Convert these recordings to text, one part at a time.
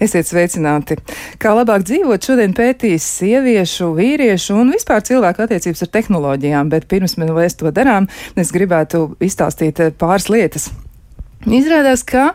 Esiet sveicināti! Kā labāk dzīvot, šodien pētīs sieviešu, vīriešu un vispār cilvēku attiecības ar tehnoloģijām, bet pirms mēs to darām, es gribētu izstāstīt pāris lietas. Izrādās, ka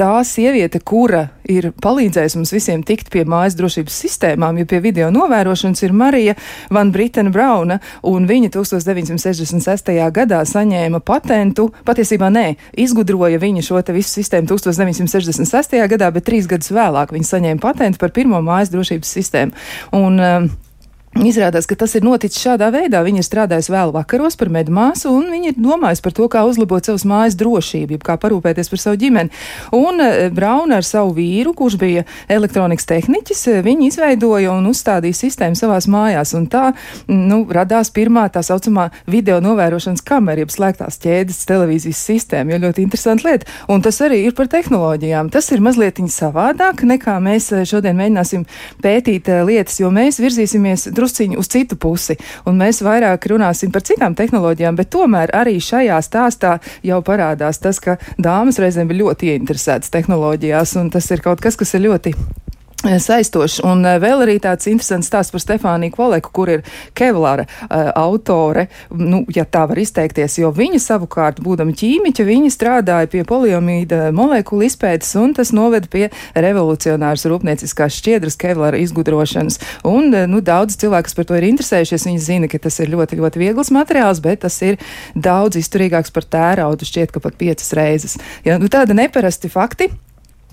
tā sieviete, kura ir palīdzējusi mums visiem tikt pie mājas drošības sistēmām, jo pie video novērošanas ir Marija Van Britena Brauna, un viņa 1966. gadā saņēma patentu, patiesībā nē, izgudroja viņa šo te visu sistēmu 1966. gadā, bet trīs gadus vēlāk viņa saņēma patentu par pirmo mājas drošības sistēmu. Un, Izrādās, ka tas ir noticis šādā veidā. Viņa ir strādājusi vēl vakaros par medmāsu, un viņa ir domājusi par to, kā uzlabot savas mājas drošību, kā parūpēties par savu ģimeni. Un e, Brauna ar savu vīru, kurš bija elektronikas tehniķis, e, viņi izveidoja un uzstādīja sistēmu savās mājās. Un tā nu, radās pirmā tā saucamā video novērošanas kamera, jeb slēgtās ķēdes televīzijas sistēma. Jo ļoti interesanti lieta. Un tas arī ir par tehnoloģijām. Tas ir mazliet savādāk nekā mēs e, šodien mēģināsim pētīt lietas, jo mēs virzīsimies drusciņu uz citu pusi, un mēs vairāk runāsim par citām tehnoloģijām, bet tomēr arī šajā stāstā jau parādās tas, ka dāmas reizēm ir ļoti ieinteresētas tehnoloģijās, un tas ir kaut kas, kas ir ļoti saistošs. Un eh, vēl arī tāds interesants stāsts par Stefāniju Kvoleku, kur ir Kevlara uh, autore, nu, ja tā var izteikties, jo viņa savukārt, būdama ķīmiķa, viņa strādāja pie poliomīda molekulu izpētes, un tas noveda pie revolucionāras rūpnieciskās šķiedras Kevlara izgudrošanas. Un, nu, daudz cilvēku, kas par to ir interesējušies, viņi zina, ka tas ir ļoti, ļoti viegls materiāls, bet tas ir daudz izturīgāks par tēraudu, šķiet, ka pat piecas reizes. Ja, nu, tāda neparasti fakti.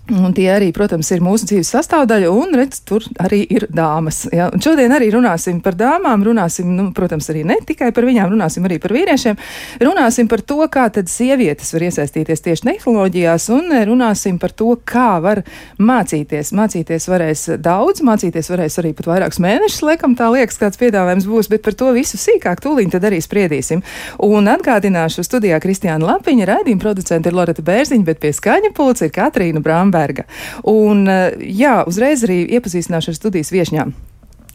Un tie arī, protams, ir mūsu dzīves sastāvdaļa, un redz, tur arī ir dāmas. Ja? Un šodien arī runāsim par dāmām, runāsim, nu, protams, arī ne tikai par viņām, runāsim arī par vīriešiem. Runāsim par to, kā tad sievietes var iesaistīties tieši tehnoloģijās, un runāsim par to, kā var mācīties. Mācīties varēs daudz, mācīties varēs arī pat vairākus mēnešus, laikam tā liekas, kāds piedāvājums būs, bet par to visu sīkāk tūlīt tad arī spriedīsim. Un atgādināšu studijā Kristiāna Lapiņa, raidījuma producenta ir Loreta Bērziņa, bet pie skaņa pulca ir Katrīna Bramba. Lemberga. Un, eh, jā, uzreiz arī iepazīstināšu ar studijas viešņām.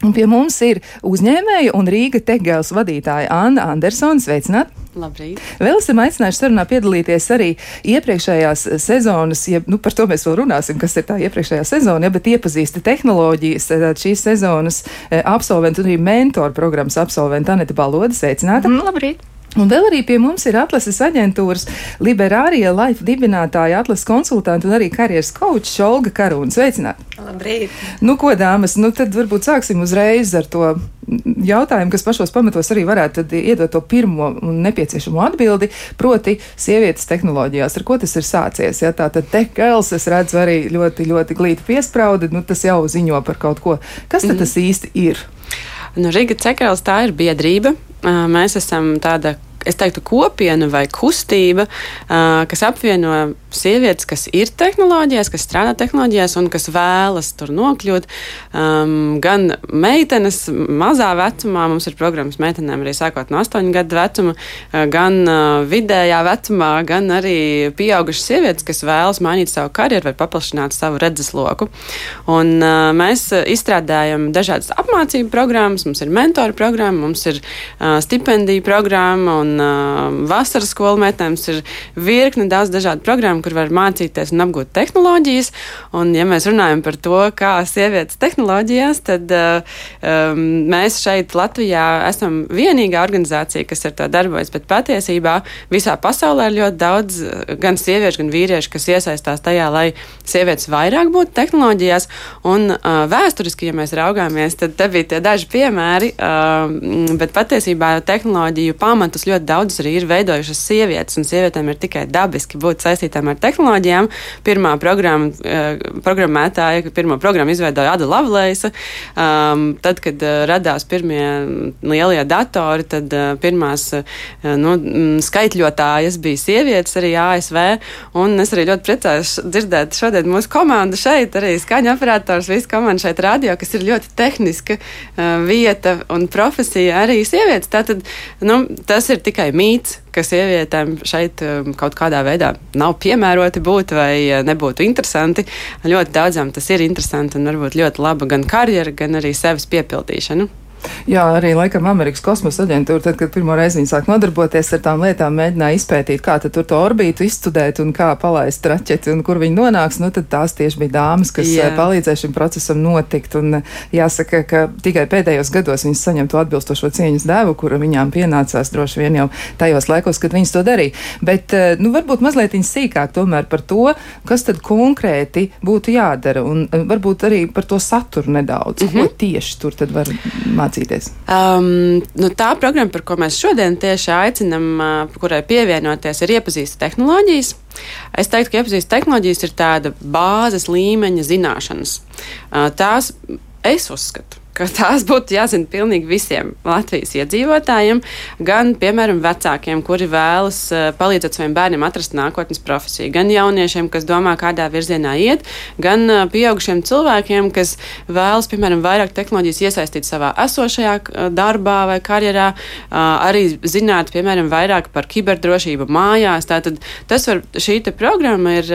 Un pie mums ir uzņēmēja un Rīga Tegels vadītāja Anna Andersona. Sveicināt! Labrīt. Vēl esam aicinājuši sarunā piedalīties arī iepriekšējās sezonas, ja, nu, par to mēs vēl runāsim, kas ir tā iepriekšējā sezona, ja, bet iepazīsti tehnoloģijas, šīs sezonas eh, absolventu un arī mentoru programmas absolventu Aneta Baloda. Sveicināta! Mm, labrīt! Un vēl arī pie mums ir atlases aģentūras Liberārija Life dibinātāja, atlases konsultanta un arī karjeras kočs Olga Karūna. Sveicināti! Labrīt! Nu, ko, dāmas, nu tad varbūt sāksim uzreiz ar to jautājumu, kas pašos pamatos arī varētu iedot to pirmo un nepieciešamo atbildi, proti sievietes tehnoloģijās. Ar ko tas ir sācies? Ja tā tad tekels, es redzu arī ļoti, ļoti glīti piespraudi, nu tas jau ziņo par kaut ko. Kas tad mm. tas īsti ir? Nu, Riga Cekels tā ir biedrība, mēs esam tāda es teiktu, kopiena vai kustība, kas apvieno sievietes, kas ir tehnoloģijās, kas strādā tehnoloģijās un kas vēlas tur nokļūt. Um, gan meitenes mazā vecumā, mums ir programmas meitenēm arī sākot no 8 gadu vecuma, gan uh, vidējā vecumā, gan arī pieaugušas sievietes, kas vēlas mainīt savu karjeru vai paplašināt savu redzesloku. Un, uh, mēs izstrādājam dažādas apmācību programmas, mums ir mentoru programma, mums ir uh, stipendiju programma un uh, vasaras skolu metnēms ir virkne daudz dažādu programmu, kur var mācīties un apgūt tehnoloģijas. Un, ja mēs runājam par to, kā sievietes tehnoloģijās, tad uh, um, mēs šeit Latvijā esam vienīgā organizācija, kas ar to darbojas, bet patiesībā visā pasaulē ir ļoti daudz gan sieviešu, gan vīriešu, kas iesaistās tajā, lai sievietes vairāk būtu tehnoloģijās. Un uh, vēsturiski, ja mēs raugāmies, tad te bija tie daži piemēri, uh, bet patiesībā tehnoloģiju pamatus ļoti ļoti daudzas arī ir veidojušas sievietes, un sievietēm ir tikai dabiski būt saistītām ar tehnoloģijām. Pirmā programma, uh, programmētāja, pirmo programmu izveidoja Ada Lavlēsa. Um, tad, kad uh, radās pirmie lielie datori, tad uh, pirmās nu, skaitļotājas bija sievietes arī ASV, un es arī ļoti priecājos dzirdēt šodien mūsu komandu šeit, arī skaņa operators, visu komandu šeit radio, kas ir ļoti tehniska vieta un profesija arī sievietes. Tātad, nu, tas ir tikai mīts, ka sievietēm šeit um, kaut kādā veidā nav piemēroti būt vai uh, nebūtu interesanti. Ļoti daudzām tas ir interesanti un varbūt ļoti laba gan karjera, gan arī sevis piepildīšana. Jā, arī laikam Amerikas kosmosa aģentūra, tad, kad pirmo reizi viņi sāk nodarboties ar tām lietām, mēģināja izpētīt, kā tur to orbītu izstudēt un kā palaist raķeti un kur viņi nonāks, nu tad tās tieši bija dāmas, kas Jā. Eh, palīdzēja šim procesam notikt. Un eh, jāsaka, ka tikai pēdējos gados viņas saņem to atbilstošo cieņas devu, kura viņām pienācās droši vien jau tajos laikos, kad viņas to darīja. Bet, eh, nu, varbūt mazliet sīkāk tomēr par to, kas tad konkrēti būtu jādara un varbūt arī par to saturu nedaudz. Mm -hmm. Ko tieši tur tad var mācīties? Um, nu, tā programma, par ko mēs šodien tieši aicinam, uh, kurai pievienoties, ir iepazīstināta tehnoloģijas. Es teiktu, ka iepazīstināta tehnoloģijas ir tāda bāzes līmeņa zināšanas. Uh, tās es uzskatu ka tās būtu jāzina pilnīgi visiem Latvijas iedzīvotājiem, gan, piemēram, vecākiem, kuri vēlas eh, palīdzēt saviem bērniem atrast nākotnes profesiju, gan jauniešiem, kas domā, kādā virzienā iet, gan eh, pieaugušiem cilvēkiem, kas vēlas, piemēram, vairāk tehnoloģijas iesaistīt savā esošajā eh, darbā vai karjerā, arī zināt, piemēram, vairāk par kiberdrošību mājās. Tātad tas var, šī programma ir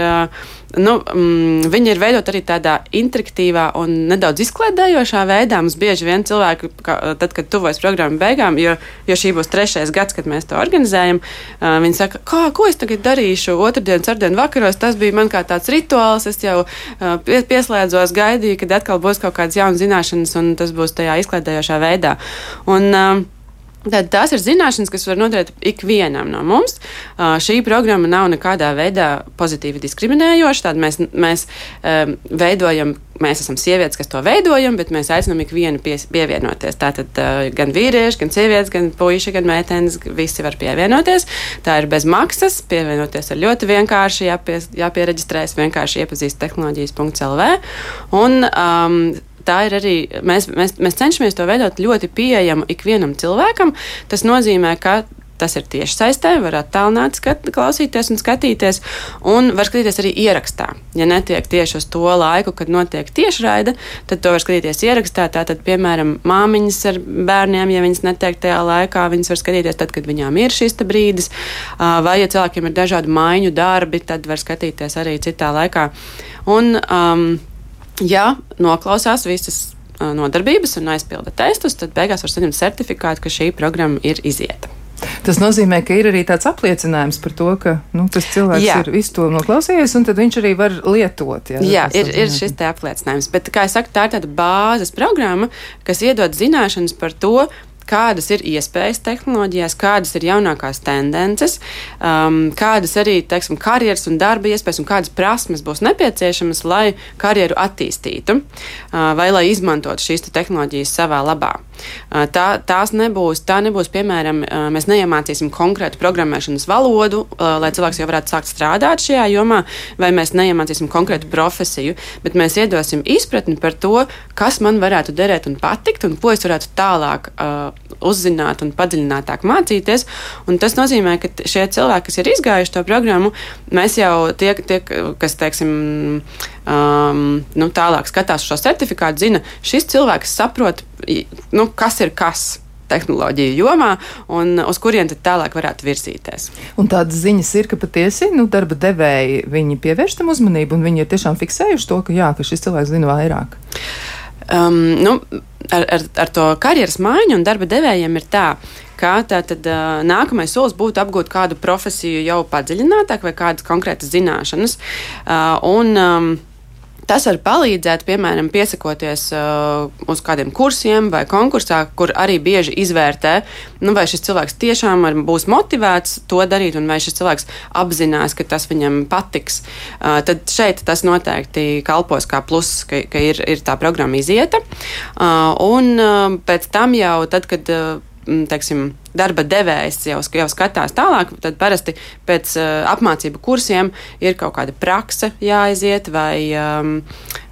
nu, mm, viņi ir veidot arī tādā interaktīvā un nedaudz izklaidējošā veidā. Mums bieži vien cilvēki, ka, tad, kad tuvojas programmu beigām, jo, jo šī būs trešais gads, kad mēs to organizējam, uh, viņi saka, kā, ko es tagad darīšu otrdien, ceturtdien vakaros. Tas bija man kā tāds rituāls. Es jau uh, pieslēdzos, gaidīju, kad atkal būs kaut kādas jaunas zināšanas, un tas būs tajā izklaidējošā veidā. Un, uh, Tad tās ir zināšanas, kas var noderēt ikvienam no mums. Uh, šī programma nav nekādā veidā pozitīvi diskriminējoša. Tad mēs, mēs um, veidojam, mēs esam sievietes, kas to veidojam, bet mēs aicinām ikvienu pie, pievienoties. Tātad uh, gan vīrieši, gan sievietes, gan puiši, gan meitenes, visi var pievienoties. Tā ir bez maksas. Pievienoties ir ļoti vienkārši, jāpie, jāpiereģistrējas, vienkārši iepazīst tehnoloģijas.lv. Un, um, tā ir arī, mēs, mēs, mēs cenšamies to veidot ļoti pieejamu ikvienam cilvēkam. Tas nozīmē, ka Tas ir tieši saistē, var attālināt, skat, klausīties un skatīties, un var skatīties arī ierakstā. Ja netiek tieši uz to laiku, kad notiek tiešraide, tad to var skatīties ierakstā. Tātad, piemēram, māmiņas ar bērniem, ja viņas netiek tajā laikā, viņas var skatīties tad, kad viņām ir šis brīdis, vai ja cilvēkiem ir dažādi maiņu darbi, tad var skatīties arī citā laikā. Un, um, ja noklausās visas nodarbības un aizpilda testus, tad beigās var saņemt certifikātu, ka šī programma ir izieta. Tas nozīmē, ka ir arī tāds apliecinājums par to, ka nu, tas cilvēks jā. ir visu to noklausījies, un tad viņš arī var lietot. Jā, jā ir, ir šis te apliecinājums. Bet, kā jau saku, tā ir tāda bāzes programma, kas iedod zināšanas par to, kādas ir iespējas tehnoloģijās, kādas ir jaunākās tendences, um, kādas arī teiksim, karjeras un darba iespējas un kādas prasmes būs nepieciešamas, lai karjeru attīstītu uh, vai lai izmantotu šīs te tehnoloģijas savā labā. Uh, tā, tās nebūs, tā nebūs, piemēram, uh, mēs neiemācīsim konkrētu programmēšanas valodu, uh, lai cilvēks jau varētu sākt strādāt šajā jomā, vai mēs neiemācīsim konkrētu profesiju, bet mēs iedosim izpratni par to, kas man varētu derēt un patikt, un ko es varētu tālāk uh, uzzināt un padziļinātāk mācīties. Un tas nozīmē, ka šie cilvēki, kas ir izgājuši to programmu, mēs jau tie, tie kas, teiksim, um, nu, tālāk skatās šo certifikātu, zina, šis cilvēks saprot, nu, kas ir kas tehnoloģiju jomā, un uz kurien tad tālāk varētu virzīties. Un tādas ziņas ir, ka patiesi nu, darba devēji viņi pievērš tam uzmanību, un viņi ir tiešām fiksējuši to, ka, jā, ka šis cilvēks zina vairāk. Um, nu, ar, ar, ar to karjeras maiņu un darba devējiem ir tā, ka tātad, nākamais solis būtu apgūt kādu profesiju jau padziļinātāk vai kādas konkrētas zināšanas. Un, Tas var palīdzēt, piemēram, piesakoties uh, uz kādiem kursiem vai konkursā, kur arī bieži izvērtē, nu, vai šis cilvēks tiešām būs motivēts to darīt, un vai šis cilvēks apzinās, ka tas viņam patiks. Uh, tad šeit tas noteikti kalpos kā pluss, ka, ka ir, ir tā programma izieta. Uh, un uh, pēc tam jau, tad, kad uh, teiksim, darba devējs jau, jau skatās tālāk, tad parasti pēc uh, apmācību kursiem ir kaut kāda prakse jāaiziet vai um,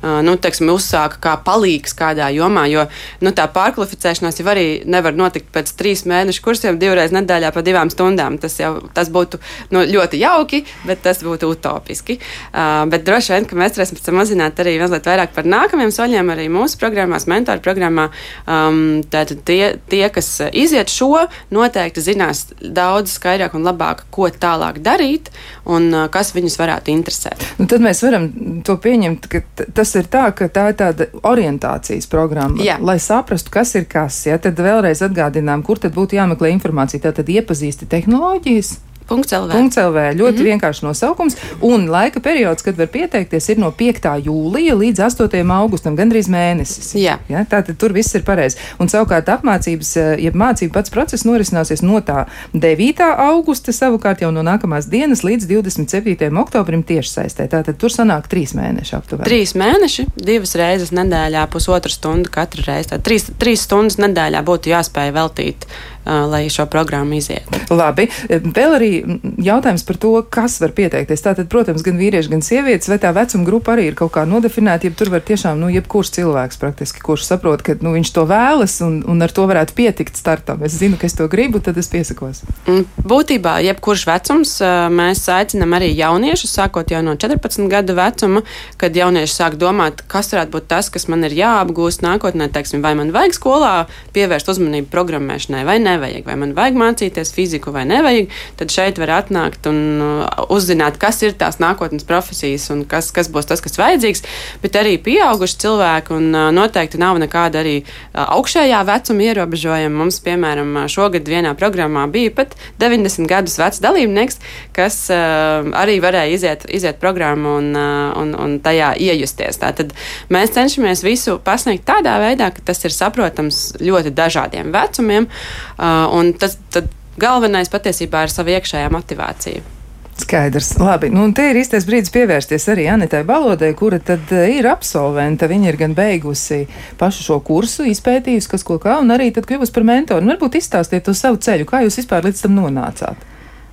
uh, nu, teiksim, uzsāka kā palīgs kādā jomā, jo nu, tā pārkvalificēšanās jau arī nevar notikt pēc trīs mēnešu kursiem divreiz nedēļā pa divām stundām. Tas jau tas būtu nu, ļoti jauki, bet tas būtu utopiski. Uh, bet droši vien, ka mēs varēsim mazināt arī mazliet vairāk par nākamajiem soļiem arī mūsu programmās, mentoru programmā. Um, tātad tie, tie, kas iziet šo, noteikti zinās daudz skaidrāk un labāk, ko tālāk darīt un uh, kas viņus varētu interesēt. Nu, tad mēs varam to pieņemt, ka tas ir tā, ka tā ir tāda orientācijas programma, Jā. lai saprastu, kas ir kas. Ja? Tad vēlreiz atgādinām, kur tad būtu jāmeklē informācija. Tātad iepazīsti tehnoloģijas. .lv. .lv. Ļoti mm -hmm. vienkārši nosaukums. Un laika periods, kad var pieteikties, ir no 5. jūlija līdz 8. augustam, gandrīz mēnesis. Jā. Ja? Tātad tur viss ir pareizi. Un savukārt apmācības, eh, ja mācību pats process norisināsies no tā 9. augusta, savukārt jau no nākamās dienas līdz 27. oktobrim tieši saistē. Tātad tur sanāk trīs mēneši aptuveni. Trīs mēneši, divas reizes nedēļā, pusotra stunda katru reizi. Tātad trīs, trīs stundas nedēļā būtu jāspēj veltīt lai šo programmu izietu. Labi, vēl arī jautājums par to, kas var pieteikties. Tātad, protams, gan vīrieši, gan sievietes, vai tā vecuma grupa arī ir kaut kā nodefinēta, ja tur var tiešām, nu, jebkurš cilvēks praktiski, kurš saprot, ka, nu, viņš to vēlas un, un ar to varētu pietikt startam. Es zinu, ka es to gribu, tad es piesakos. Būtībā, jebkurš vecums, mēs aicinam arī jauniešus, sākot jau no 14 gadu vecuma, kad jaunieši sāk domāt, kas varētu būt tas, kas man ir jāapgūst nākotnē, teiksim, vai man vajag skolā pievērst uzmanību programmēšanai vai ne nevajag, vai man vajag mācīties fiziku vai nevajag, tad šeit var atnākt un uh, uzzināt, kas ir tās nākotnes profesijas un kas, kas būs tas, kas vajadzīgs. Bet arī pieauguši cilvēki, un uh, noteikti nav nekāda arī uh, augšējā vecuma ierobežojuma. Mums, piemēram, šogad vienā programmā bija pat 90 gadus vecs dalībnieks, kas arī varēja iziet, iziet programmu un, un, un tajā iejusties. Tātad mēs cenšamies visu pasniegt tādā veidā, ka tas ir saprotams ļoti dažādiem vecumiem. Uh, un tas galvenais patiesībā ir sava iekšējā motivācija. Skaidrs. Labi, nu, un te ir īstais brīdis pievērsties arī Anitai Balodai, kura tad uh, ir absolventa. Viņa ir gan beigusi pašu šo kursu, izpētījusi, kas ko kā, un arī tad kļuvusi par mentoru. Un varbūt izstāstiet uz savu ceļu, kā jūs vispār līdz tam nonācāt.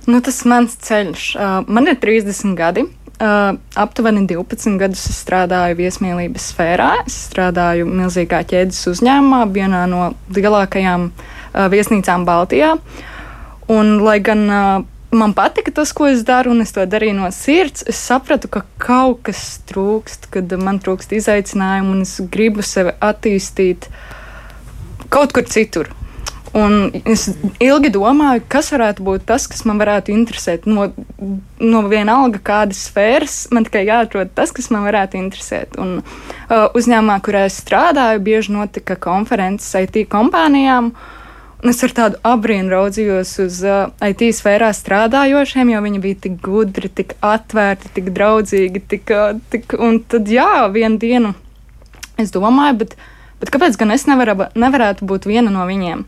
Nu, tas mans ceļš. Uh, man ir 30 gadi. Uh, aptuveni 12 gadus es strādāju viesmīlības sfērā. Es strādāju milzīgā ķēdes uzņēmumā, vienā no lielākajām uh, viesnīcām Baltijā. Un, lai gan uh, man patika tas, ko es daru, un es to darīju no sirds, es sapratu, ka kaut kas trūkst, kad man trūkst izaicinājumu, un es gribu sevi attīstīt kaut kur citur. Un es ilgi domāju, kas varētu būt tas, kas man varētu interesēt. No, no vienalga kādas sfēras, man tikai jāatrod tas, kas man varētu interesēt. Un, uh, uzņēmumā, kurā es strādāju, bieži notika konferences IT kompānijām. Es ar tādu abrīnu raudzījos uz uh, IT sfērā strādājošiem, jo viņi bija tik gudri, tik atvērti, tik draudzīgi. Tik, uh, tik, un tad, jā, vienu dienu es domāju, bet, bet kāpēc gan es nevaru, nevarētu būt viena no viņiem?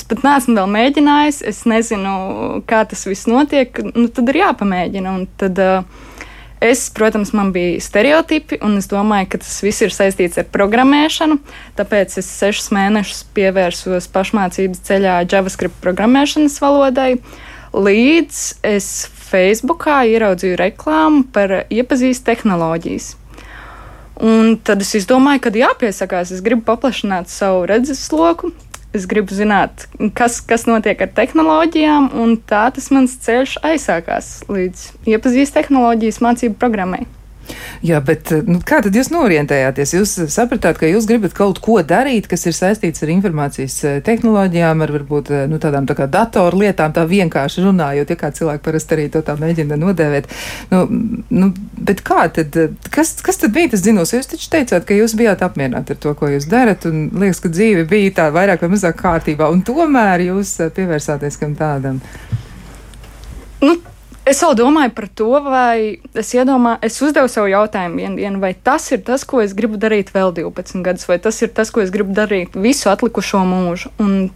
Es pat neesmu vēl mēģinājis, es nezinu, kā tas viss notiek. Nu, tad ir jāpamēģina. Un tad, uh, es, protams, man bija stereotipi, un es domāju, ka tas viss ir saistīts ar programmēšanu. Tāpēc es sešus mēnešus pievērsos pašmācības ceļā JavaScript programmēšanas valodai, līdz es Facebookā ieraudzīju reklāmu par iepazīst tehnoloģijas. Un tad es izdomāju, ka jāpiesakās, es gribu paplašināt savu redzesloku, es gribu zināt, kas, kas notiek ar tehnoloģijām, un tā tas mans ceļš aizsākās līdz iepazīst tehnoloģijas mācību programmai. Jā, bet eh, nu, kā tad jūs norientējāties? Jūs sapratāt, ka jūs gribat kaut ko darīt, kas ir saistīts ar informācijas eh, tehnoloģijām, ar varbūt eh, nu, tādām tā kā datoru lietām, tā vienkārši runājot, ja kā cilvēki parasti arī to tā mēģina nodēvēt. Nu, nu, bet kā tad, kas, kas tad bija tas zinos? Jūs taču teicāt, ka jūs bijāt apmierināti ar to, ko jūs darat, un liekas, ka dzīve bija tā vairāk vai mazāk kārtībā, un tomēr jūs pievērsāties kam tādam. Nu, Es vēl domāju par to, vai es iedomāju, es uzdevu sev jautājumu vienu dienu, vai tas ir tas, ko es gribu darīt vēl 12 gadus, vai tas ir tas, ko es gribu darīt visu atlikušo mūžu. Un,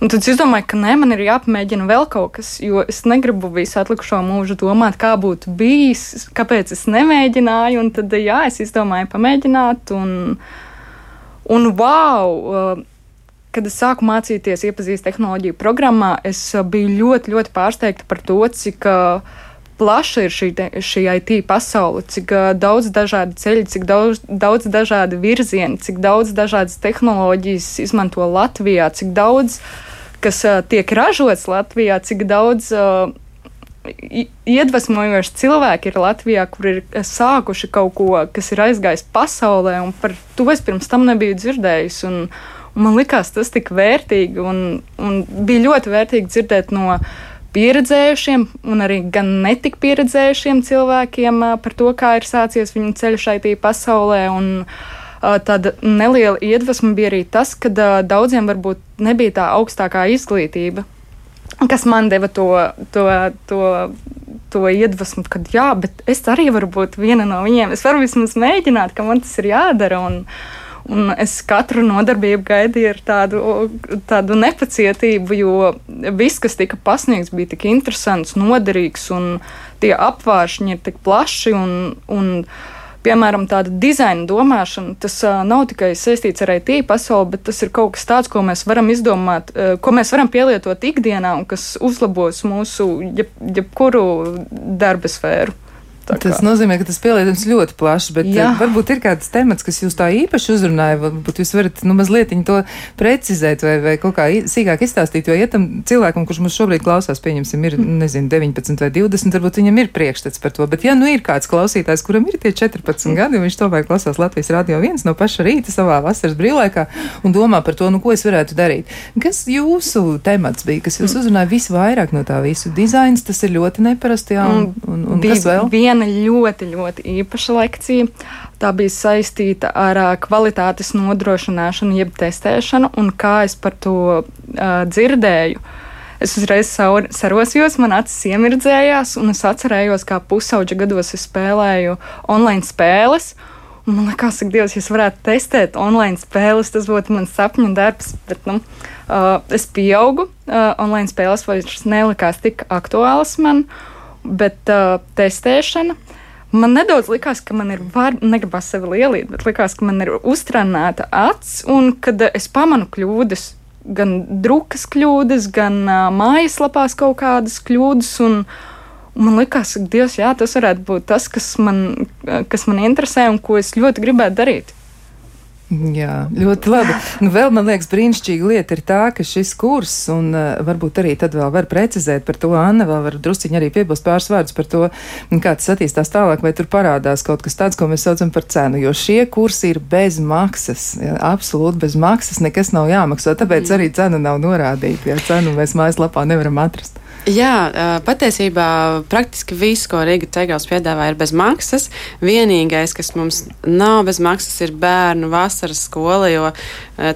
un tad es domāju, ka nē, man ir jāpamēģina vēl kaut kas, jo es negribu visu atlikušo mūžu domāt, kā būtu bijis, kāpēc es nemēģināju. Un tad, jā, es izdomāju pamēģināt, un, un wow! Kad es sāku mācīties, iepazīst tehnoloģiju programmā, es uh, biju ļoti, ļoti pārsteigta par to, cik uh, plaša ir šī, šī IT pasaule, cik uh, daudz dažādu ceļu, cik daudz, daudz dažādu virzienu, cik daudz dažādas tehnoloģijas izmanto Latvijā, cik daudz kas tiek ražots Latvijā, cik daudz. Uh, Iedvesmojoši cilvēki ir Latvijā, kur ir sākuši kaut ko, kas ir aizgājis pasaulē, un par to es pirms tam nebiju dzirdējis. Un man likās tas tik vērtīgi, un, un bija ļoti vērtīgi dzirdēt no pieredzējušiem un arī gan netik pieredzējušiem cilvēkiem par to, kā ir sācies viņu ceļš šai pasaulē. Un, Tāda neliela iedvesma bija arī tas, ka daudziem varbūt nebija tā augstākā izglītība, kas man deva to, to, to, to iedvesmu, ka jā, bet es arī varu būt viena no viņiem. Es varu vismaz mēģināt, ka man tas ir jādara. Un, Un es katru nodarbību gaidīju ar tādu, tādu nepacietību, jo viss, kas tika pasniegts, bija tik interesants, noderīgs, un tie apvāršņi ir tik plaši. Un, un, piemēram, tāda dizaina domāšana, tas uh, nav tikai saistīts ar IT pasauli, bet tas ir kaut kas tāds, ko mēs varam izdomāt, uh, ko mēs varam pielietot ikdienā un kas uzlabos mūsu jeb, jebkuru darba sfēru. Tas nozīmē, ka tas pielietojums ļoti plašs, bet Jā. Eh, varbūt ir kāds temats, kas jūs tā īpaši uzrunāja. Varbūt jūs varat nu, mazliet to precizēt vai, vai kaut kā sīkāk izstāstīt. Jo, ja tam cilvēkam, kurš mums šobrīd klausās, pieņemsim, ir nezinu, 19 vai 20, varbūt viņam ir priekšstats par to. Bet, ja nu ir kāds klausītājs, kuram ir tie 14 gadi, un viņš tomēr klausās Latvijas radio viens no paša rīta savā vasaras brīvlaikā un domā par to, nu, ko es varētu darīt. Kas jūsu temats bija, kas jūs uzrunāja visvairāk no tā visu? Dizains, tas ir ļoti neparasti, jā, un, un, un kas vēl? Viena ļoti, ļoti īpaša lekcija. Tā bija saistīta ar kvalitātes nodrošināšanu, jeb testēšanu, un kā es par to uh, dzirdēju. Es uzreiz sarosījos, man acis iemirdzējās, un es atcerējos, kā pusauģa gados es spēlēju online spēles. Man liekas, ka Dievs, ja es varētu testēt online spēles, tas būtu mans sapņu darbs. Bet, nu, uh, es pieaugu, uh, online spēles vairs nelikās tik aktuālas man. Bet uh, testēšana. Man nedaudz likās, ka man ir, var, negribas sevi lielīt, bet likās, ka man ir uztrenēta acs, un kad es pamanu kļūdas, gan drukas kļūdas, gan uh, mājaslapās kaut kādas kļūdas, un, un man likās, ka Dievs, jā, tas varētu būt tas, kas man, kas man interesē un ko es ļoti gribētu darīt. Jā, ļoti labi. Nu, vēl man liekas, brīnišķīga lieta ir tā, ka šis kurs, un uh, varbūt arī tad vēl var precizēt par to, Anna vēl var drusciņi arī piebilst pāris vārdus par to, kā tas attīstās tālāk, vai tur parādās kaut kas tāds, ko mēs saucam par cenu, jo šie kursi ir bez maksas, jā, absolūti bez maksas, nekas nav jāmaksā, tāpēc mm. arī cena nav norādīta, ja cenu mēs mājaslapā nevaram atrast. Jā, patiesībā praktiski viss, ko Rīga Cegals piedāvā, ir bez maksas. Vienīgais, kas mums nav bez maksas, ir bērnu vasaras skola, jo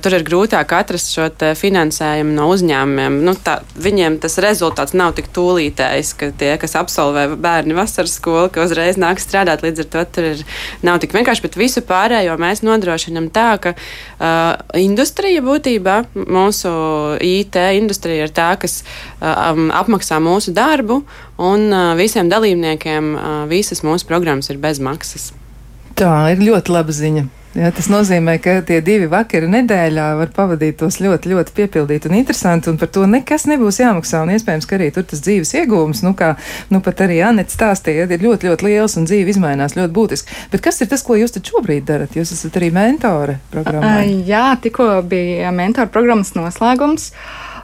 tur ir grūtāk atrast šo finansējumu no uzņēmumiem. Nu, tā, viņiem tas rezultāts nav tik tūlītējs, ka tie, kas absolvē bērnu vasaras skolu, ka uzreiz nāk strādāt, līdz ar to tur ir, nav tik vienkārši, bet visu pārējo mēs nodrošinam tā, ka uh, industrija būtībā, mūsu IT industrija ir tā, kas uh, apmaksā mūsu darbu, un visiem dalībniekiem visas mūsu programmas ir bez maksas. Tā ir ļoti laba ziņa. Jā, tas nozīmē, ka tie divi vakari nedēļā var pavadīt tos ļoti, ļoti piepildīti un interesanti, un par to nekas nebūs jāmaksā. Un iespējams, ka arī tur tas dzīves iegūms, nu, kā nu, pat arī Anita stāstīja, ir ļoti, ļoti liels un dzīve izmainās ļoti būtiski. Bet kas ir tas, ko jūs tad šobrīd darat? Jūs esat arī mentore programmā. Jā, tikko bija mentora programmas noslēgums.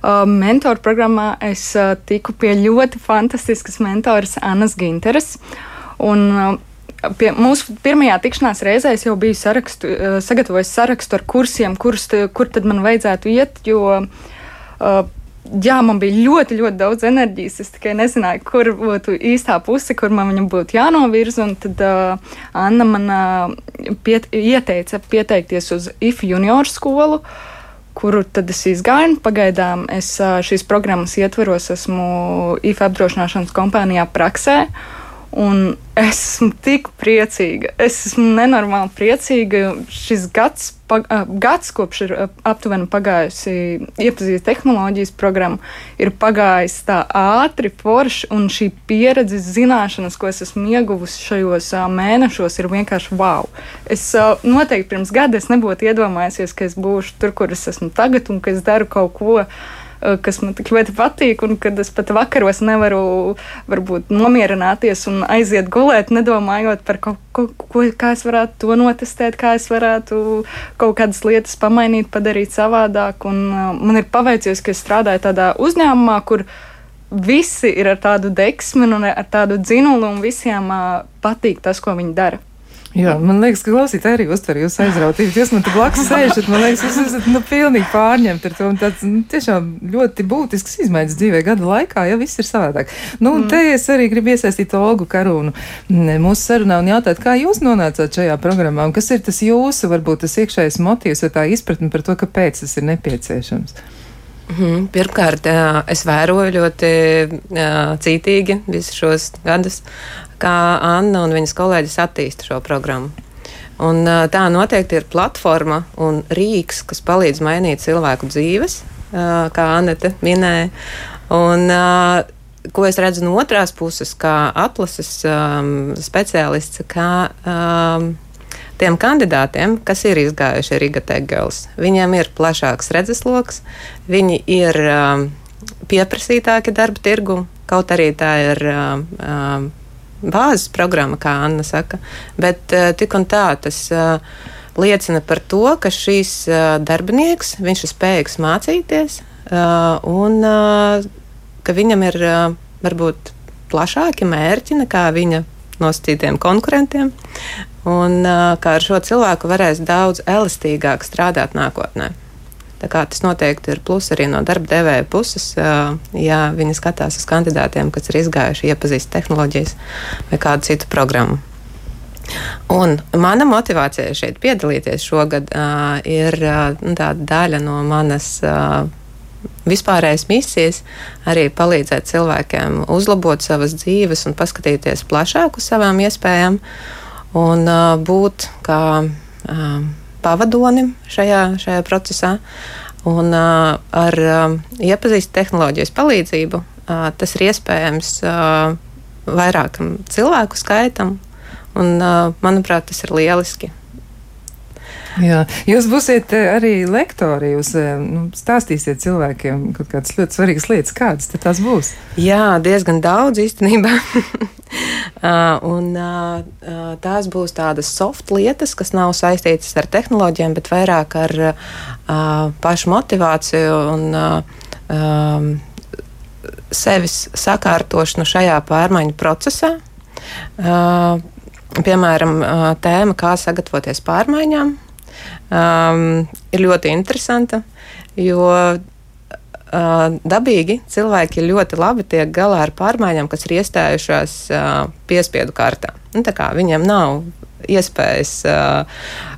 Uh, mentoru programmā es uh, tiku pie ļoti fantastiskas mentoras Annas Ginteres. Un, uh, Pie mūsu pirmajā tikšanās reizē es jau biju sarakstu, sagatavojis sarakstu ar kursiem, kurus, kur tad man vajadzētu iet, jo jā, man bija ļoti, ļoti daudz enerģijas. Es tikai nezināju, kur būtu īstā puse, kur man viņam būtu jānovirza. Un tad uh, Anna man uh, piet, ieteica pieteikties uz IF junior skolu. Uh, kuru tad es izgāju. Pagaidām es šīs programmas ietveros, esmu IFA apdrošināšanas kompānijā praksē. Un es esmu tik priecīga. Es esmu nenormāli priecīga. Šis gads, pag, gads kopš ir aptuveni pagājusi iepazīstināta tehnoloģijas programma, ir pagājis tā ātri, forši, un šī pieredze, zināšanas, ko es esmu ieguvusi šajos mēnešos, ir vienkārši wow. Es noteikti pirms gada nebūtu iedomājusies, ka es būšu tur, kur es esmu tagad, un ka es daru kaut ko Eh, kas man tik ļoti patīk, un kad es pat vakaros nevaru varbūt nomierināties un aiziet gulēt, nedomājot par kaut ko, ko, kā es varētu to notestēt, kā es varētu kaut kādas lietas pamainīt, padarīt savādāk. Un, uh, man ir paveicies, ka es strādāju tādā uzņēmumā, kur visi ir ar tādu deksmi un ar tādu dzinulu, un visiem uh, patīk tas, ko viņi dara. Jā, man liekas, ka klausītāji arī uztver jūsu aizrautību. Jūs man te blakus sēžat, man liekas, jūs esat nu, pilnīgi pārņemti ar to. Tāds nu, tiešām ļoti būtisks izmaiņas dzīvē gada laikā, ja viss ir savādāk. Nu, un mm. te es arī gribu iesaistīt Olgu Karūnu mūsu sarunā un jautāt, kā jūs nonācāt šajā programmā un kas ir tas jūsu, varbūt tas iekšējais motīvs vai tā izpratne par to, kāpēc tas ir nepieciešams. Mhm. Pirmkārt, es vēroju ļoti cītīgi visus šos gadus, kā Anna un viņas kolēģis attīsta šo programmu. Un, tā noteikti ir platforma un rīks, kas palīdz mainīt cilvēku dzīves, kā Anete minēja. Un, ko es redzu no otrās puses, kā atlases um, speciālists, kā um, tiem kandidātiem, kas ir izgājuši Riga Tegels, viņiem ir plašāks redzesloks, viņi ir um, pieprasītāki darba tirgu, kaut arī tā ir um, bāzes programma, kā Anna saka, bet uh, tik un tā tas. Uh, liecina par to, ka šīs uh, darbinieks ir spējīgs mācīties un ka viņam ir varbūt plašāki mērķi nekā viņa nosacītiem konkurentiem un kā ar šo cilvēku varēs daudz elastīgāk strādāt nākotnē. Tas noteikti ir plus arī no darba devēja puses, ja viņi skatās uz kandidātiem, kas ir izgājuši, iepazīst tehnoloģijas vai kādu citu programmu. Un mana motivācija šeit piedalīties šogad uh, ir uh, daļa no manas uh, vispārējais misijas arī palīdzēt cilvēkiem uzlabot savas dzīves un paskatīties plašāk uz savām iespējām. Un uh, būt kā uh, pavadonim šajā, šajā procesā. Un uh, ar uh, iepazīstinātu tehnoloģijas palīdzību uh, tas ir iespējams uh, vairākam cilvēku skaitam, un uh, manuprāt, tas ir lieliski. Jā, jūs būsiet arī lektori, jūs nu, stāstīsiet cilvēkiem kaut kādas ļoti svarīgas lietas, kādas tās būs. Jā, diezgan daudz īstenībā. Uh, un, uh, tās būs tādas soft lietas, kas nav saistītas ar tehnoloģiem, bet vairāk ar uh, pašu motivāciju un um, sevis sakārtošanu šajā pārmaiņu procesā. Piemēram, tēma, kā sagatavoties pārmaiņām, um, ir ļoti interesanta, jo Uh, dabīgi cilvēki ļoti labi tiek galā ar pārmaiņām, kas ir iestājušās piespiedu kārtā. Nu, viņiem nav iespējas uh,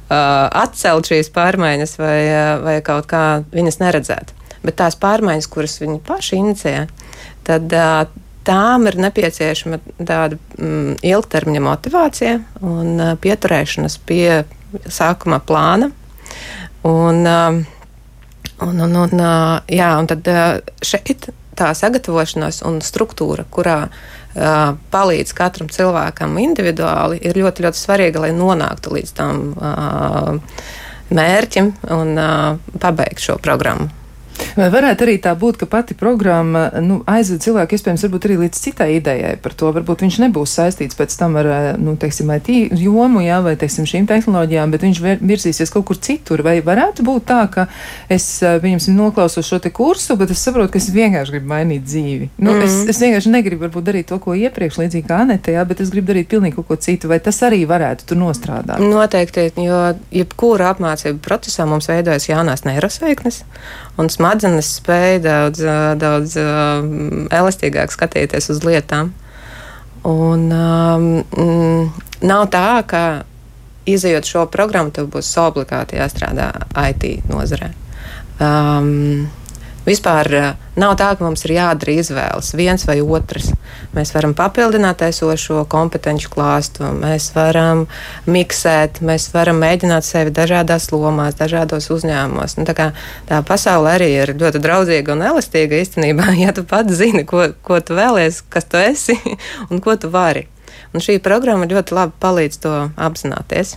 uh, atcelt šīs pārmaiņas vai, uh, vai kaut kā viņas neredzēt. Bet tās pārmaiņas, kuras viņi paši inicē, tad uh, tām ir nepieciešama tāda mm, ilgtermiņa motivācija un uh, pieturēšanās pie sākuma plāna. Un, uh, Un, un, un, jā, un tad šeit tā sagatavošanās un struktūra, kurā uh, palīdz katram cilvēkam individuāli, ir ļoti, ļoti svarīga, lai nonāktu līdz tam uh, mērķim un uh, pabeigtu šo programmu. Vai varētu arī tā būt, ka pati programma nu, aizved cilvēku iespējams arī līdz citai idejai par to? Varbūt viņš nebūs saistīts pēc tam ar, nu, teiksim, IT jomu, jā, vai, teiksim, šīm tehnoloģijām, bet viņš virzīsies kaut kur citur. Vai varētu būt tā, ka es, pieņemsim, noklausos šo te kursu, bet es saprotu, ka es vienkārši gribu mainīt dzīvi. Nu, mm -hmm. es, es vienkārši negribu varbūt darīt to, ko iepriekš, līdzīgi kā Anete, jā, bet es gribu darīt pilnīgi kaut ko citu. Vai tas arī varētu tur nostrādāt? Noteikti, jo jebkura apmācība procesā mums veidojas jaunās neirosveiknes un smadzenes spēja daudz, daudz elastīgāk skatīties uz lietām. Un, um, nav tā, ka izējot šo programmu, tev būs obligāti jāstrādā IT nozarē. Um, Vispār eh, nav tā, ka mums ir jādara izvēles, viens vai otrs. Mēs varam papildināt esošo kompetenci klāstu, mēs varam miksēt, mēs varam mēģināt sevi dažādās lomās, dažādos uzņēmumos. Nu, tā, kā, tā pasaule arī ir ļoti draudzīga un elastīga īstenībā, ja tu pats zini, ko, ko tu vēlies, kas tu esi un ko tu vari. Un šī programma ļoti labi palīdz to apzināties.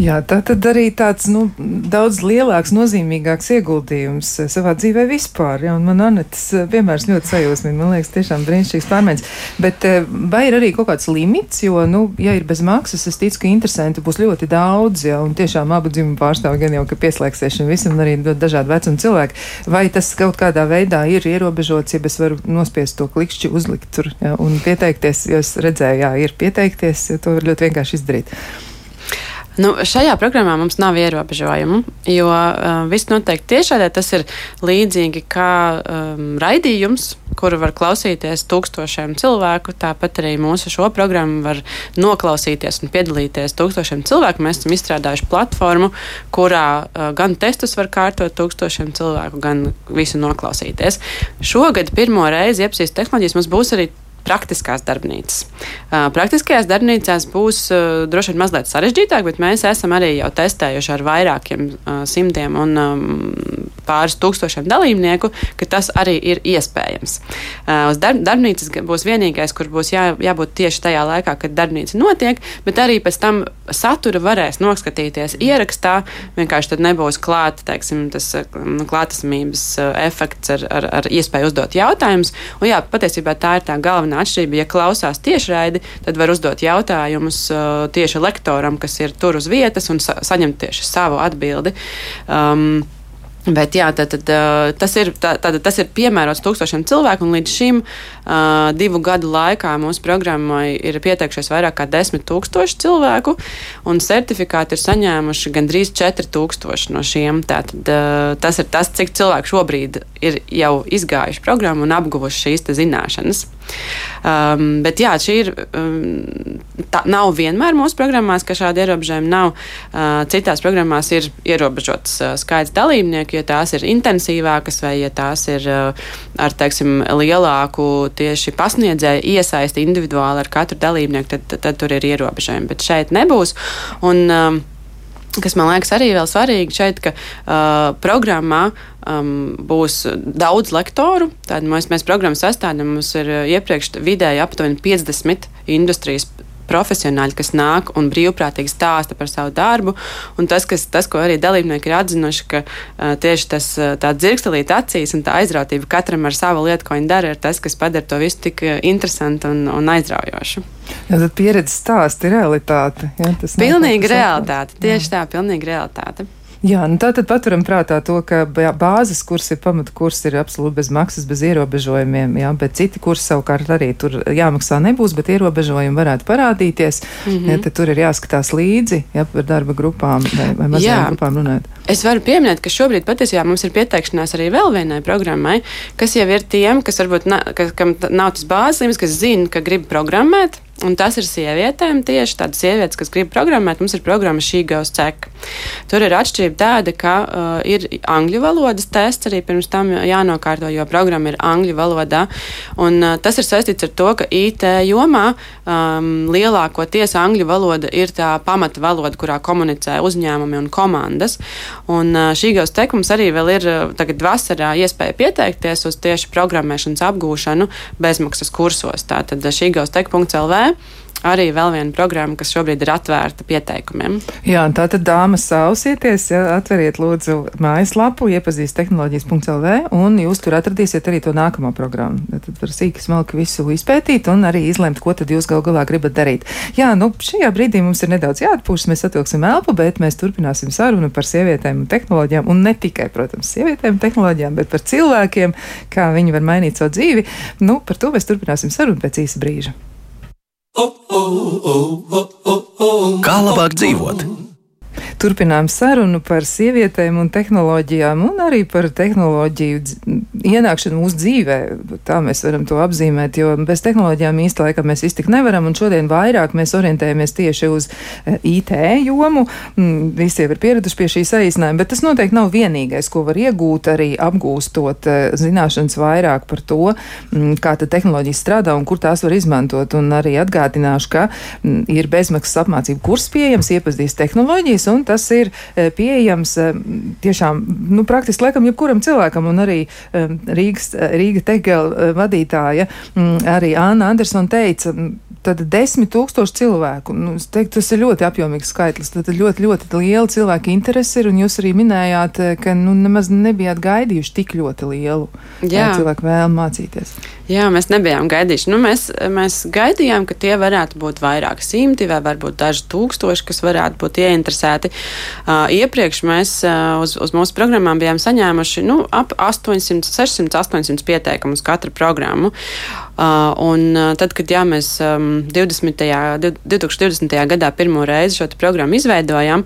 Jā, tā tad arī tāds nu, daudz lielāks, nozīmīgāks ieguldījums eh, savā dzīvē vispār. Un man Anetes eh, piemērs ļoti sajūsmina. Man liekas, tiešām brīnišķīgs pārmaiņas. Bet eh, vai ir arī kaut kāds limits, jo, nu, ja ir bez maksas, es ticu, ka interesanti būs ļoti daudz, jā, un tiešām abu dzimumu pārstāv gan jau, ka pieslēgsies šim visam, arī ļoti dažādi vecuma cilvēki. Vai tas kaut kādā veidā ir ierobežots, ja es varu nospiest to klikšķi, uzlikt tur jā, un pieteikties, jo es redzēju, jā, ir pieteikties, jo to var ļoti vienkārši izdarīt. Nu, šajā programmā mums nav ierobežojumu, jo uh, viss notiek tiešādē. Tas ir līdzīgi kā um, raidījums, kuru var klausīties tūkstošiem cilvēku. Tāpat arī mūsu šo programmu var noklausīties un piedalīties tūkstošiem cilvēku. Mēs esam izstrādājuši platformu, kurā uh, gan testus var kārtot tūkstošiem cilvēku, gan visu noklausīties. Šogad pirmo reizi iepsīs tehnoloģijas mums būs arī praktiskās darbnīcas. Praktiskajās darbnīcās būs droši vien mazliet sarežģītāk, bet mēs esam arī jau testējuši ar vairākiem simtiem un pāris tūkstošiem dalībnieku, ka tas arī ir iespējams. Uz darb, darbnīcas būs vienīgais, kur būs jā, jābūt tieši tajā laikā, kad darbnīca notiek, bet arī pēc tam satura varēs noskatīties ierakstā. Vienkārši tad nebūs klāta, teiksim, tas klātesamības efekts ar, ar, ar iespēju uzdot jautājumus. Un jā, patiesībā tā ir tā galvenā galvenā atšķirība. Ja klausās tiešraidi, tad var uzdot jautājumus uh, tieši lektoram, kas ir tur uz vietas, un sa saņemt tieši savu atbildi. Um, Bet jā, tad, tad, tas, ir, tā, tas ir piemērots tūkstošiem cilvēku, un līdz šim uh, divu gadu laikā mūsu programmai ir pieteikušies vairāk kā desmit tūkstoši cilvēku, un certifikāti ir saņēmuši gandrīz četri tūkstoši no šiem. Tātad, uh, tas ir tas, cik cilvēku šobrīd ir jau izgājuši programmu un apguvuši šīs zināšanas. Um, bet jā, šī ir. Um, tā nav vienmēr mūsu programmās, ka šādi ierobežojumi nav. Uh, citās programmās ir ierobežots uh, skaits dalībnieku ja tās ir intensīvākas vai ja tās ir uh, ar teiksim, lielāku tieši pasniedzēju iesaisti individuāli ar katru dalībnieku, tad, tad, tad tur ir ierobežojumi. Bet šeit nebūs. Un, um, kas man liekas arī vēl svarīgi šeit, ka uh, programmā um, būs daudz lektoru. Tad mēs, mēs programmu sastādām, mums ir iepriekš vidēji aptuveni 50 industrijas profesionāļi, kas nāk un brīvprātīgi stāsta par savu darbu. Un tas, kas, tas ko arī dalībnieki ir atzinuši, ka uh, tieši tas tā dzirkstelīt acīs un tā aizrautība katram ar savu lietu, ko viņi dara, ir tas, kas padara to visu tik interesantu un, un aizraujošu. Jā, tad pieredze stāsta realitāte. Jā, tas pilnīgi realitāte. Tieši jā. tā, pilnīgi realitāte. Jā, nu tā tad paturam prātā to, ka bāzes kurs ir pamata kurs ir absolūti bez maksas, bez ierobežojumiem, jā, bet citi kursi savukārt arī tur jāmaksā nebūs, bet ierobežojumi varētu parādīties. Mm -hmm. ja, tad tur ir jāskatās līdzi, ja par darba grupām vai, vai mazajām grupām runāt. Es varu pieminēt, ka šobrīd patiesībā mums ir pieteikšanās arī vēl vienai programmai, kas jau ir tiem, kas varbūt na, ka, kam nav tas bāzes līmenis, kas zina, ka grib programmēt, Un tas ir sievietēm tieši tādas sievietes, kas grib programmēt. Mums ir programma She Goes Check. Tur ir atšķirība tāda, ka uh, ir angļu valodas tests arī pirms tam jānokārto, jo programma ir angļu valodā. Un, uh, tas ir saistīts ar to, ka IT jomā um, lielākoties angļu valoda ir tā pamata valoda, kurā komunicē uzņēmumi un komandas. Un uh, She Goes Check mums arī vēl ir uh, tagad vasarā iespēja pieteikties uz tieši programmēšanas apgūšanu bezmaksas kursos. Tātad uh, shegoesteck.lv arī vēl viena programma, kas šobrīd ir atvērta pieteikumiem. Jā, tā tad dāmas sausieties, ja, atveriet lūdzu mājaslapu, iepazīst tehnoloģijas.lv, un jūs tur atradīsiet arī to nākamo programmu. Tad var sīki smalki visu izpētīt un arī izlemt, ko tad jūs gal galā gribat darīt. Jā, nu šajā brīdī mums ir nedaudz jāatpūšas, mēs atvilksim elpu, bet mēs turpināsim sarunu par sievietēm un tehnoloģijām, un ne tikai, protams, sievietēm un tehnoloģijām, bet par cilvēkiem, kā viņi var mainīt savu dzīvi. Nu, par to mēs turpināsim sarunu pēc īsa brīža. Kā labāk dzīvot? Turpinām sarunu par sievietēm un tehnoloģijām, un arī par tehnoloģiju ienākšanu mūsu dzīvē. Tā mēs varam to apzīmēt, jo bez tehnoloģijām īsti laikam mēs iztikt nevaram, un šodien vairāk mēs orientējamies tieši uz eh, IT jomu. Mm, visi jau ir pieraduši pie šī saīsinājuma, bet tas noteikti nav vienīgais, ko var iegūt arī apgūstot eh, zināšanas vairāk par to, mm, kā tehnoloģijas strādā un kur tās var izmantot. Un arī atgādināšu, ka mm, ir bezmaksas apmācību kurs pieejams, iepazīst tehnoloģijas, un tas ir e, pieejams e, tiešām, nu, praktiski laikam jebkuram cilvēkam, un arī e, Rīgas, Rīga Tegela vadītāja, arī Āna Andersona teica, tad desmit tūkstoši cilvēku. Nu, teiktu, tas ir ļoti apjomīgs skaitlis. Tad ļoti, ļoti liela cilvēka interese ir, un jūs arī minējāt, ka nu, nemaz nebijāt gaidījuši tik ļoti lielu Jā. cilvēku vēlmu mācīties. Jā, mēs nebijām gaidījuši. Nu, mēs, mēs gaidījām, ka tie varētu būt vairāk simti vai varbūt daži tūkstoši, kas varētu būt ieinteresēti. Uh, iepriekš mēs uh, uz, uz mūsu programmām bijām saņēmuši nu, ap 800, 600, 800 pieteikumus katru programmu. Uh, un tad, kad jā, mēs um, 20. 2020. gadā pirmo reizi šo programmu izveidojām,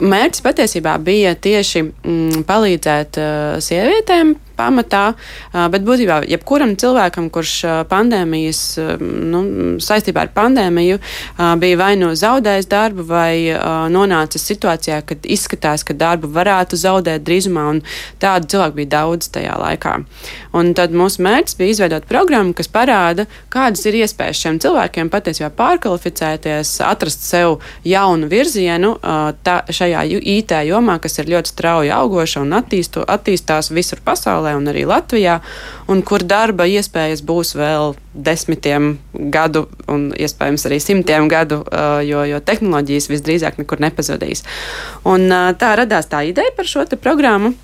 mērķis patiesībā bija tieši mm, palīdzēt uh, sievietēm pamatā, bet būtībā jebkuram cilvēkam, kurš pandēmijas, nu, saistībā ar pandēmiju bija vai nu zaudējis darbu, vai nonācis situācijā, kad izskatās, ka darbu varētu zaudēt drīzumā, un tādu cilvēku bija daudz tajā laikā. Un tad mūsu mērķis bija izveidot programmu, kas parāda, kādas ir iespējas šiem cilvēkiem patiesībā pārkvalificēties, atrast sev jaunu virzienu tā, šajā IT jomā, kas ir ļoti strauji augoša un attīsto, attīstās visur pasaulē pasaulē un arī Latvijā, un kur darba iespējas būs vēl desmitiem gadu un iespējams arī simtiem gadu, uh, jo, jo tehnoloģijas visdrīzāk nekur nepazudīs. Un uh, tā radās tā ideja par šo programmu.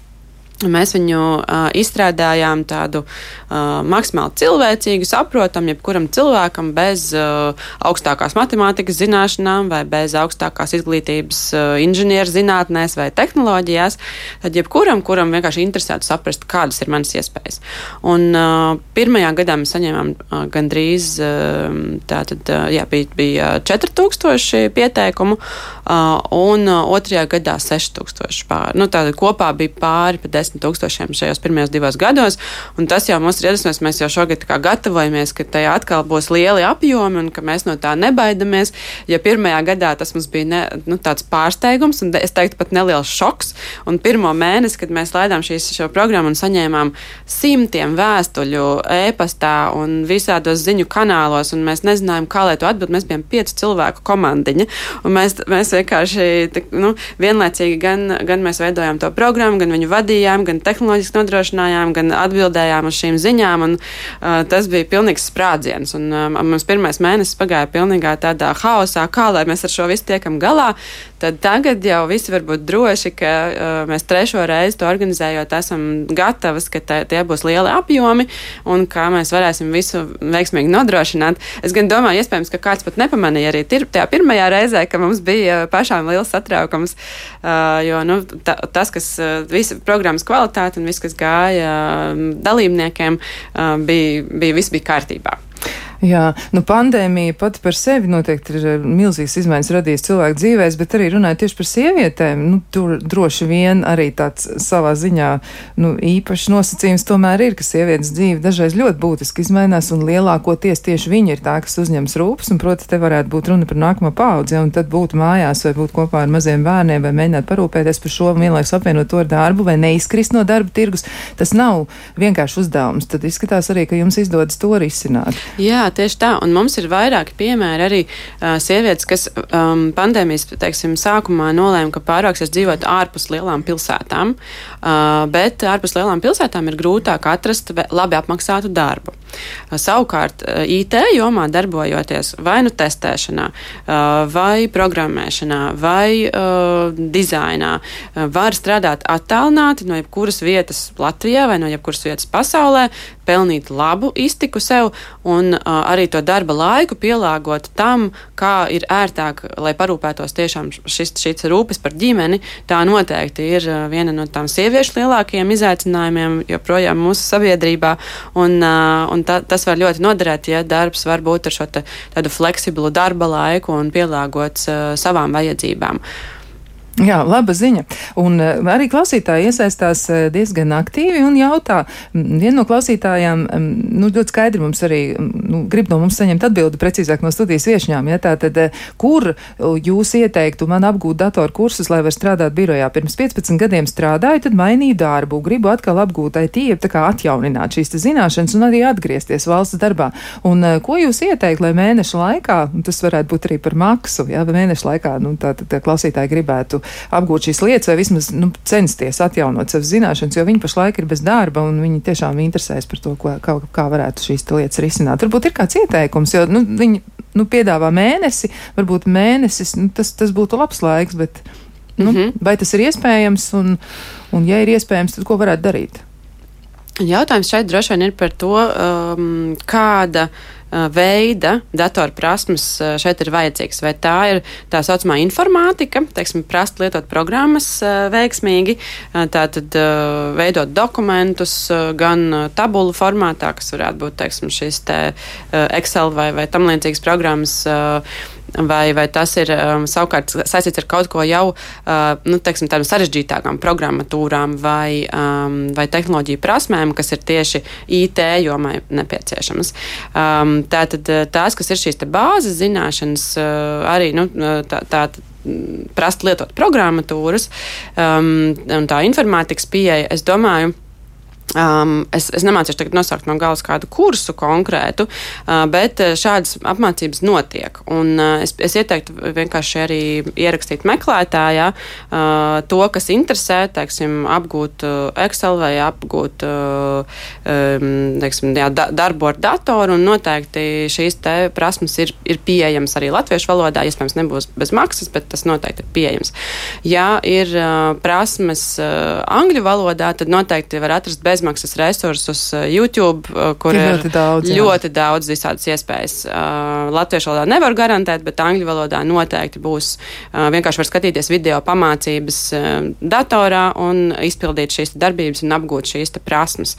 Mēs viņu uh, izstrādājām tādu uh, maksimāli cilvēcīgu, saprotamu, jebkuram cilvēkam bez uh, augstākās matemātikas zināšanām vai bez augstākās izglītības uh, inženierzinātnēs vai tehnoloģijās. Tad jebkuram, kuram vienkārši interesētu saprast, kādas ir manas iespējas. Un uh, pirmajā gadā mēs saņēmām uh, gandrīz uh, tātad, uh, jā, bija, bija 4000 pieteikumu, uh, un uh, otrajā gadā 6000 pāri. Nu, tātad kopā bija pāri pa 10 desmit tūkstošiem šajos pirmajos divos gados. Tas jau mums ir iedvesmojis. Mēs jau šogad gatavojamies, ka tajā atkal būs lieli apjomi un ka mēs no tā nebaidamies. Ja pirmajā gadā tas mums bija ne, nu, tāds pārsteigums, un es teiktu pat neliels šoks, un pirmo mēnesi, kad mēs laidām šīs, šo programmu un saņēmām simtiem vēstuļu e-pastā un visādos ziņu kanālos, un mēs nezinājām, kā lai to atbild, mēs bijām piecu cilvēku komandiņa, mēs, mēs vienkārši nu, vienlaicīgi gan, gan mēs veidojām to programmu, gan viņu vadījām, gan tehnoloģiski nodrošinājām, gan atbildējām uz šīm ziņām. Un, uh, tas bija pilnīgs sprādziens. Un, um, mums pirmais mēnesis pagāja pilnīgā tādā haosā, kā lai mēs ar šo visu tiekam galā. Tad tagad jau visi var būt droši, ka uh, mēs trešo reizi to organizējot, esam gatavas, ka tā, tie būs lieli apjomi un kā mēs varēsim visu veiksmīgi nodrošināt. Es gan domāju, iespējams, ka kāds pat nepamanīja arī tir, tajā pirmajā reizē, ka mums bija pašām liels satraukums, uh, jo nu, ta, tas, kas uh, visa programmas kvalitāte un viss, kas gāja dalībniekiem, bija, bija viss bija kārtībā. Jā, nu pandēmija pati par sevi noteikti ir eh, milzīgas izmaiņas radījis cilvēku dzīvēs, bet arī runājot tieši par sievietēm, nu, tur droši vien arī tāds savā ziņā, nu, īpašs nosacījums tomēr ir, ka sievietes dzīve dažreiz ļoti būtiski izmainās un lielākoties tieši viņa ir tā, kas uzņems rūpes, un, proti, te varētu būt runa par nākamo paudzi, un tad būt mājās vai būt kopā ar maziem bērniem vai mēģināt parūpēties par šo vienlaikus apvienot to ar darbu vai neizkrist no darba tirgus. Tas nav vienkārši uzdevums. Tad izskatās arī, ka jums izdodas to risināt. Jā, tieši tā. Un mums ir vairāki piemēri arī uh, sievietes, kas um, pandēmijas teiksim, sākumā nolēma, ka pārāksies dzīvot ārpus lielām pilsētām. Uh, bet ārpus lielām pilsētām ir grūtāk atrast labi apmaksātu darbu. Uh, savukārt, uh, IT jomā darbojoties vai nu testēšanā, uh, vai programmēšanā, vai dizainā, var strādāt attālināti no jebkuras vietas Latvijā vai no jebkuras vietas pasaulē, pelnīt labu iztiku sev un arī to darba laiku pielāgot tam, kā ir ērtāk, lai parūpētos tiešām šis, šis rūpes par ģimeni. Tā noteikti ir viena no tām sieviešu lielākajiem izaicinājumiem joprojām mūsu sabiedrībā, un, un ta, tas var ļoti noderēt, ja darbs var būt ar šo te, tādu fleksiblu darba laiku un pielāgots uh, savām vajadzībām. Jā, laba ziņa. Un uh, arī klausītāji iesaistās uh, diezgan aktīvi un jautā. Viena no klausītājām, nu, ļoti skaidri mums arī nu, grib no mums saņemt atbildi precīzāk no studijas viešņām. Ja, tātad, uh, kur jūs ieteiktu man apgūt datoru kursus, lai var strādāt birojā? Pirms 15 gadiem strādāju, tad mainīju darbu, gribu atkal apgūt IT, tā kā atjaunināt šīs zināšanas un arī atgriezties valsts darbā. Un ko jūs ieteikt, lai mēneša laikā, tas varētu būt arī par maksu, ja mēneša laikā, nu, tā tad klausītāji gribētu apgūt šīs lietas, vai vismaz nu, censties atjaunot savas zināšanas, jo viņi pašlaik ir bez darba un viņi tiešām interesēs par to, ko, kā, kā varētu šīs lietas risināt. Varbūt ir kāds ieteikums, jo nu, viņi nu, piedāvā mēnesi, varbūt mēnesis, nu, tas, tas būtu labs laiks, bet nu, mm -hmm. vai tas ir iespējams un, un, ja ir iespējams, tad ko varētu darīt? Jautājums šeit droši vien ir par to, um, kāda veida datorprasmes šeit ir vajadzīgas. Vai tā ir tā saucamā informātika, teiksim, prast lietot programmas veiksmīgi, tātad veidot dokumentus gan tabulu formātā, kas varētu būt, teiksim, šīs te Excel vai, vai tam līdzīgas programmas vai, vai tas ir um, savukārt saistīts ar kaut ko jau uh, nu, teiksim, tādām sarežģītākām programmatūrām vai, um, vai tehnoloģiju prasmēm, kas ir tieši IT jomai nepieciešamas. Um, tātad uh, tās, kas ir šīs bāzes zināšanas, uh, arī nu, uh, tā, tā, prast lietot programmatūras um, un tā informātikas pieeja, es domāju, Um, es, es nemācīšu tagad nosaukt no galas kādu kursu konkrētu, uh, bet uh, šādas apmācības notiek. Un, uh, es, es ieteiktu vienkārši arī ierakstīt meklētājā uh, to, kas interesē, teiksim, apgūt uh, Excel vai apgūt uh, um, teiksim, jā, da, darbu ar datoru. Noteikti šīs prasmes ir, ir pieejamas arī latviešu valodā. Iespējams, nebūs bez maksas, bet tas noteikti ir pieejams. Ja ir uh, prasmes uh, angļu valodā, tad noteikti var atrast bez bezmaksas resursus uh, YouTube, uh, kur ir ļoti daudz, jā. ļoti daudz visādas iespējas. Uh, latviešu valodā nevar garantēt, bet angļu valodā noteikti būs. Vienkārši var skatīties video pamācības datorā un izpildīt šīs darbības un apgūt šīs prasmes.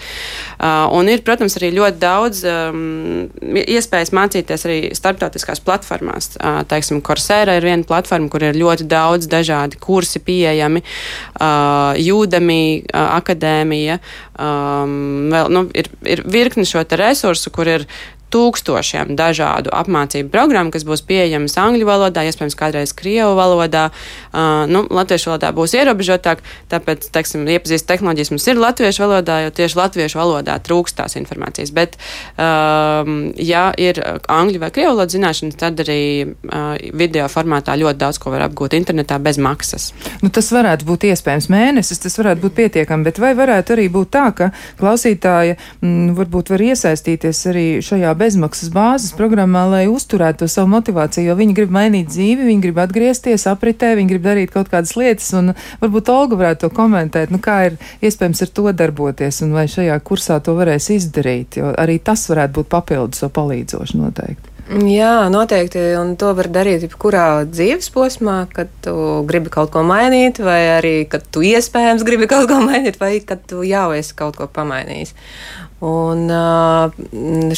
Un ir, protams, arī ļoti daudz um, iespējas mācīties arī starptautiskās platformās. Teiksim, Coursera ir viena platforma, kur ir ļoti daudz dažādi kursi pieejami. Udemy, akadēmija, Um, vēl, nu, ir, ir virkni šo resursu, kur ir tūkstošiem dažādu apmācību programmu, kas būs pieejamas angļu valodā, iespējams, kādreiz krievu valodā. Uh, nu, latviešu valodā būs ierobežotāk, tāpēc, teiksim, iepazīst tehnoloģijas mums ir latviešu valodā, jo tieši latviešu valodā trūkst tās informācijas. Bet, um, ja ir angļu vai krievu valodas zināšanas, tad arī uh, video formātā ļoti daudz ko var apgūt internetā bez maksas. Nu, tas varētu būt iespējams mēnesis, tas varētu būt pietiekami, bet vai varētu arī būt tā, ka klausītāja m, mm, varbūt var iesaistīties arī šajā bezmaksas bāzes programmā, lai uzturētu to savu motivāciju, jo viņi grib mainīt dzīvi, viņi grib atgriezties apritē, viņi grib darīt kaut kādas lietas, un varbūt Olga varētu to komentēt, nu kā ir iespējams ar to darboties, un vai šajā kursā to varēs izdarīt, jo arī tas varētu būt papildus, so palīdzoši noteikti. Jā, noteikti. Un to var darīt jebkurā dzīves posmā, kad tu gribi kaut ko mainīt, vai arī kad tu iespējams gribi kaut ko mainīt, vai kad tu jau esi kaut ko pamainījis. Un,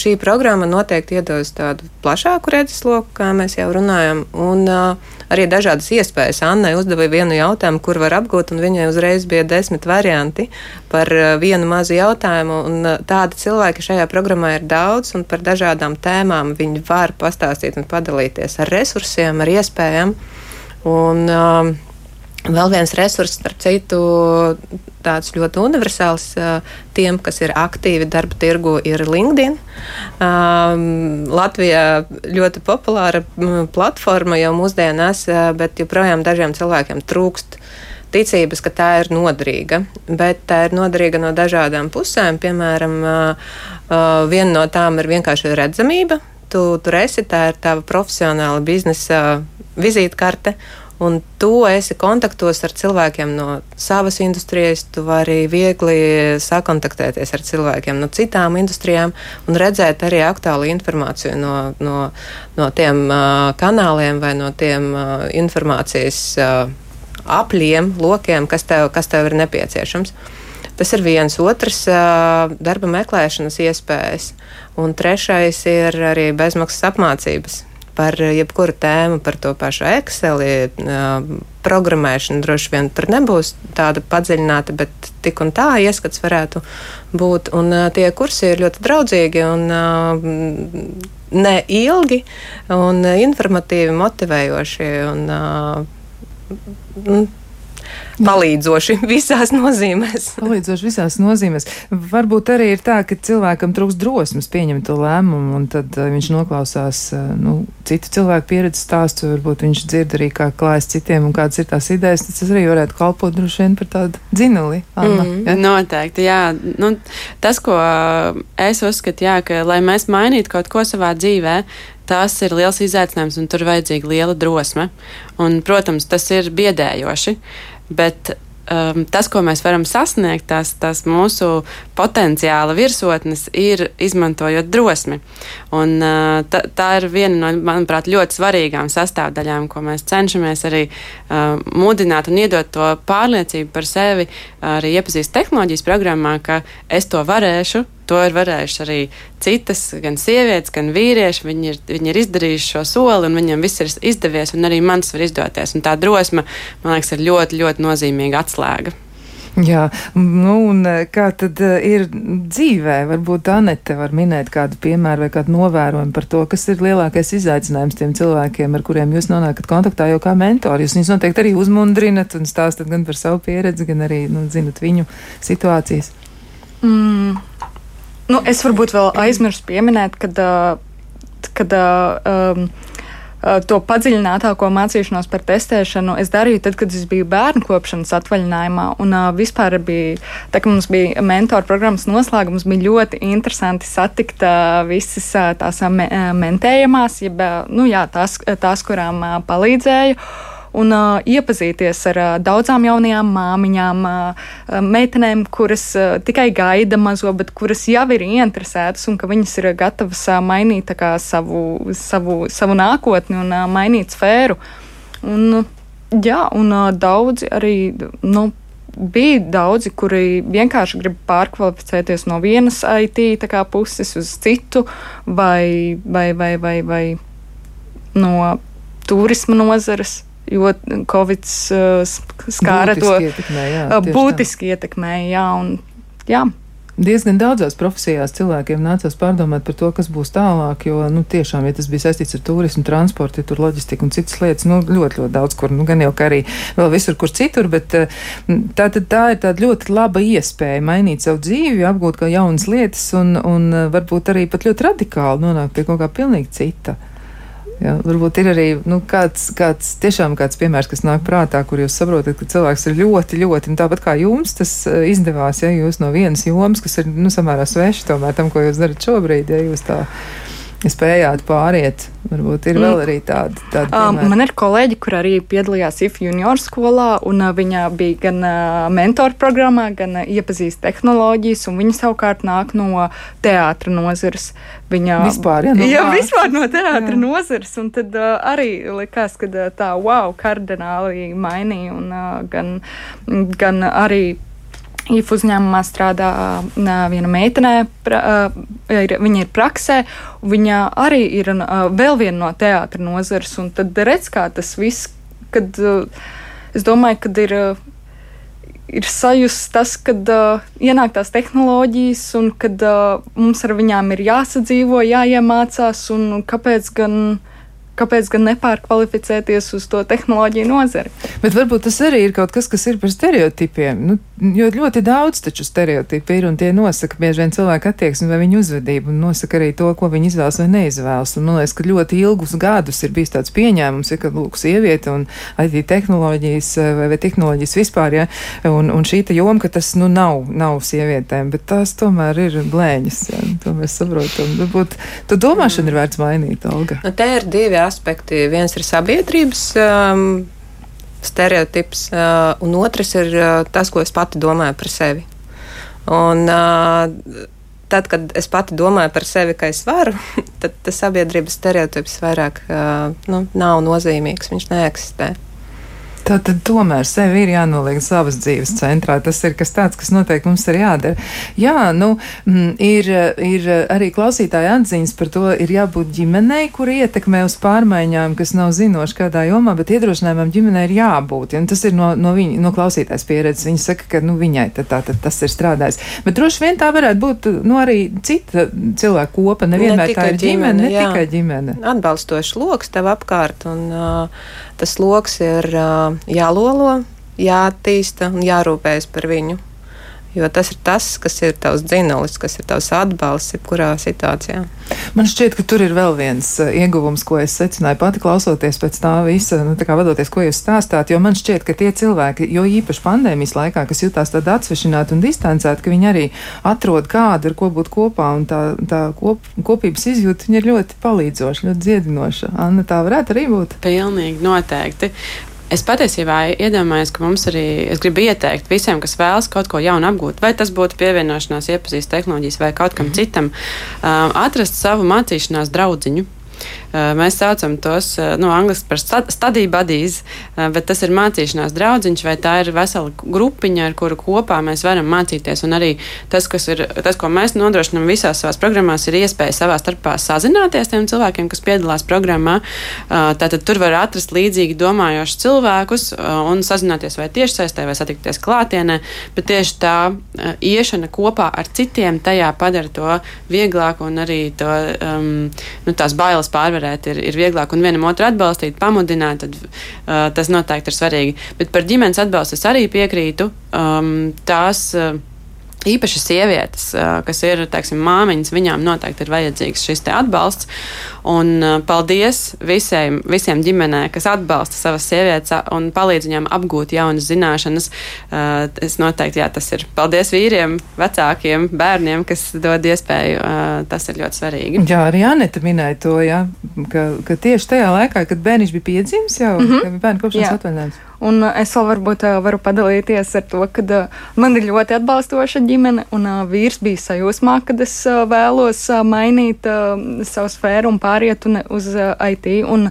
šī programma noteikti iedos tādu plašāku redzesloku, kā mēs jau runājam, un arī dažādas iespējas. Annai uzdeva vienu jautājumu, kur var apgūt, un viņai uzreiz bija desmit varianti par vienu mazu jautājumu. Tādi cilvēki šajā programmā ir daudz, un par dažādām tēmām viņi var pastāstīt un padalīties ar resursiem, ar iespējām. Un, uh, Vēl viens resurss, starp citu, tāds ļoti universāls tiem, kas ir aktīvi darba tirgu, ir LinkedIn. Um, Latvijā ļoti populāra platforma jau mūsdienās, bet joprojām dažiem cilvēkiem trūkst ticības, ka tā ir noderīga. Bet tā ir noderīga no dažādām pusēm. Piemēram, viena no tām ir vienkārši redzamība. Tu tur esi, tā ir tava profesionāla biznesa vizītkarte un tu esi kontaktos ar cilvēkiem no savas industrijas, tu vari viegli sakontaktēties ar cilvēkiem no citām industrijām un redzēt arī aktuālu informāciju no, no, no tiem uh, kanāliem vai no tiem uh, informācijas uh, apļiem, lokiem, kas tev, kas tev ir nepieciešams. Tas ir viens, otrs darba meklēšanas iespējas, un trešais ir arī bezmaksas apmācības par jebkuru tēmu, par to pašu Excel. Programmēšana droši vien tur nebūs tāda padziļināta, bet tik un tā ieskats varētu būt. Un tie kursi ir ļoti draudzīgi un ne ilgi un informatīvi, motivējoši. Un, palīdzoši visās nozīmēs. palīdzoši visās nozīmēs. Varbūt arī ir tā, ka cilvēkam trūks drosmes pieņemt to lēmumu, un tad uh, viņš noklausās uh, nu, citu cilvēku pieredzes stāstu, varbūt viņš dzird arī, kā klājas citiem un kādas ir tās idejas, tas arī varētu kalpot droši vien par tādu dzinuli. Anna, mm, ja? Noteikti, jā. Nu, tas, ko es uzskatu, jā, ka, lai mēs mainītu kaut ko savā dzīvē, tas ir liels izaicinājums un tur vajadzīga liela drosme. Un, protams, tas ir biedējoši. Bet um, tas, ko mēs varam sasniegt, tās, tās mūsu potenciāla virsotnes, ir izmantojot drosmi. Un, uh, tā, tā ir viena no, manuprāt, ļoti svarīgām sastāvdaļām, ko mēs cenšamies arī uh, mudināt un iedot to pārliecību par sevi, arī iepazīst tehnoloģijas programmā, ka es to varēšu, To ir varējuši arī citas, gan sievietes, gan vīrieši. Viņi ir, viņi ir izdarījuši šo soli, un viņiem viss ir izdevies, un arī mans var izdoties. Un tā drosme, man liekas, ir ļoti, ļoti nozīmīga atslēga. Jā, nu, un e, kā tad e, ir dzīvē? Varbūt Anete var minēt kādu piemēru vai kādu novērojumu par to, kas ir lielākais izaicinājums tiem cilvēkiem, ar kuriem jūs nonākat kontaktā jau kā mentori. Jūs viņus noteikti arī uzmundrinat un stāstat gan par savu pieredzi, gan arī, nu, zinat viņu situācijas. Mm. Nu, es varbūt vēl aizmirsu pieminēt, kad, kad um, to padziļinātāko mācīšanos par testēšanu es darīju tad, kad es biju bērnu kopšanas atvaļinājumā. Un uh, vispār bija, tā kā mums bija mentoru programmas noslēgums, bija ļoti interesanti satikt uh, visas uh, tās uh, mentējamās, jeb, uh, nu jā, tās, tās kurām uh, palīdzēju un uh, iepazīties ar uh, daudzām jaunajām māmiņām, uh, meitenēm, kuras uh, tikai gaida mazo, bet kuras jau ir ieinteresētas un ka viņas ir gatavas uh, mainīt kā, savu, savu, savu nākotni un uh, mainīt sfēru. Un, jā, un uh, daudzi arī. Nu, bija daudzi, kuri vienkārši grib pārkvalificēties no vienas IT puses uz citu, vai, vai, vai, vai, vai no turisma nozares jo Covid uh, skāra to ietekmē, jā, uh, būtiski ietekmēja. Jā, un, jā. Diezgan daudzās profesijās cilvēkiem nācās pārdomāt par to, kas būs tālāk, jo, nu, tiešām, ja tas bija saistīts ar turismu, transportu, tur loģistiku un citas lietas, nu, ļoti, ļoti daudz, kur, nu, gan jau kā arī vēl visur, kur citur, bet uh, tā, tā, tā ir tāda ļoti laba iespēja mainīt savu dzīvi, apgūt kā jaunas lietas un, un varbūt arī pat ļoti radikāli nonākt pie kaut kā pilnīgi cita. Jā, varbūt ir arī nu, kāds, kāds, tiešām kāds piemērs, kas nāk prātā, kur jūs saprotat, ka cilvēks ir ļoti, ļoti, nu, tāpat kā jums tas eh, izdevās, ja jūs no vienas jomas, kas ir, nu, samērā sveši tomēr tam, ko jūs darat šobrīd, ja jūs tā spējāt pāriet. Varbūt ir vēl mm. arī tāda. tāda um, man ir kolēģi, kur arī piedalījās IF junior skolā, un uh, viņa bija gan uh, mentoru programmā, gan uh, iepazīst tehnoloģijas, un viņa savukārt nāk no teātra nozares. Viņa vispār, ja, no jā, vispār no teātra nozares, un tad uh, arī likās, ka uh, tā wow, kardināli mainīja, un uh, gan, gan arī IF uzņēmumā strādā viena meitene, pra, ir, viņa ir praksē, viņa arī ir vēl viena no teātra nozares. Tad redz, kā tas viss, kad es domāju, kad ir. Ir sajūta tas, ka uh, ienāk tās tehnoloģijas, un kad mums ar viņām ir jāsadzīvo, jāiemācās, un kāpēc gan uh, kāpēc gan nepārkvalificēties uz to tehnoloģiju nozari. Bet varbūt tas arī ir kaut kas, kas ir par stereotipiem. Nu, jo ļoti daudz taču stereotipi ir un tie nosaka bieži vien cilvēku attieksmi vai viņu uzvedību un nosaka arī to, ko viņi izvēlas vai neizvēlas. Un man liekas, ka ļoti ilgus gadus ir bijis tāds pieņēmums, ja, ka lūk, sieviete un IT tehnoloģijas vai, vai tehnoloģijas vispār, ja, un, un šī joma, ka tas nu nav, nav sievietēm, bet tās tomēr ir blēņas. Ja, to mēs saprotam. Varbūt tu domāšana ir vērts mainīt, Olga. Nu, te ir divi aspekti. Viens ir sabiedrības um, stereotips, uh, un otrs ir uh, tas, ko es pati domāju par sevi. Un, uh, tad, kad es pati domāju par sevi, ka es varu, tad tas sabiedrības stereotips vairāk uh, nu, nav nozīmīgs, viņš neeksistē. Tā tad tomēr sevi ir jānoliek savas dzīves centrā. Tas ir kas tāds, kas noteikti mums ir jādara. Jā, nu, mm, ir, ir arī klausītāja atziņas par to, ir jābūt ģimenei, kur ietekmē uz pārmaiņām, kas nav zinoši kādā jomā, bet iedrošinājumam ģimenei ir jābūt. Ja? Tas ir no, no, viņa, no klausītājas pieredzes. Viņa saka, ka nu, viņai tā, tā, tā, tas ir strādājis. Bet droši vien tā varētu būt nu, arī cita cilvēku kopa. Nevienmēr ne tā ir ģimene, ģimene ne jā. tikai ģimene. Atbalstošs lokus tev apkārt. Un, uh, tas lokus ir uh, jālolo, jāattīsta un jārūpējas par viņu. Jo tas ir tas, kas ir tavs dzinulis, kas ir tavs atbalsts, jebkurā situācijā. Man šķiet, ka tur ir vēl viens uh, ieguvums, ko es secināju pati klausoties pēc tā visa, nu, tā kā vadoties, ko jūs stāstāt, jo man šķiet, ka tie cilvēki, jo īpaši pandēmijas laikā, kas jutās tad atsvešināti un distancēti, ka viņi arī atrod kādu, ar ko būt kopā, un tā, tā kop, kopības izjūta, ir ļoti palīdzoša, ļoti dziedinoša. Anna, tā varētu arī būt? Pilnīgi noteikti. Es patiesībā iedomājos, ka mums arī, es gribu ieteikt visiem, kas vēlas kaut ko jaunu apgūt, vai tas būtu pievienošanās, iepazīst tehnoloģijas vai kaut kam mm -hmm. citam, um, atrast savu mācīšanās draudziņu. Eh, mēs saucam tos eh, nu, angļuiski par studiju buddies, eh, bet tas ir mācīšanās draudziņš, vai tā ir vesela grupiņa, ar kuru kopā mēs varam mācīties. Un arī tas, ir, tas ko mēs nodrošinām visās savās programmās, ir iespēja savā starpā sazināties tiem cilvēkiem, kas piedalās programmā. Tātad tur var atrast līdzīgi domājošus cilvēkus un sazināties vai tiešsaistē, vai satikties klātienē, bet tieši tā iešana kopā ar citiem tajā padara to vieglāku un arī to, um, nu, tās bailes pārvarēt uzvarēt, ir, ir vieglāk un vienam otru atbalstīt, pamudināt, tad uh, tas noteikti ir svarīgi. Bet par ģimenes atbalstu es arī piekrītu. Um, tās, uh, Īpaši sievietes, kas ir teiksim, māmiņas, viņām noteikti ir vajadzīgs šis atbalsts. Un paldies visiem, visiem ģimenē, kas atbalsta savas sievietes un palīdz viņām apgūt jaunas zināšanas. Es noteikti, jā, tas ir. Paldies vīriem, vecākiem, bērniem, kas dod iespēju. Tas ir ļoti svarīgi. Jā, arī Anita minēja to, jā, ka, ka tieši tajā laikā, kad bērniņš bija piedzimis, jau mm -hmm. bija bērnu kopšanas atvaļinājums. Un es vēl varbūt varu padalīties ar to, ka man ir ļoti atbalstoša ģimene, un vīrs bija sajūsmā, kad es vēlos mainīt savu sfēru un pāriet uz IT. Un,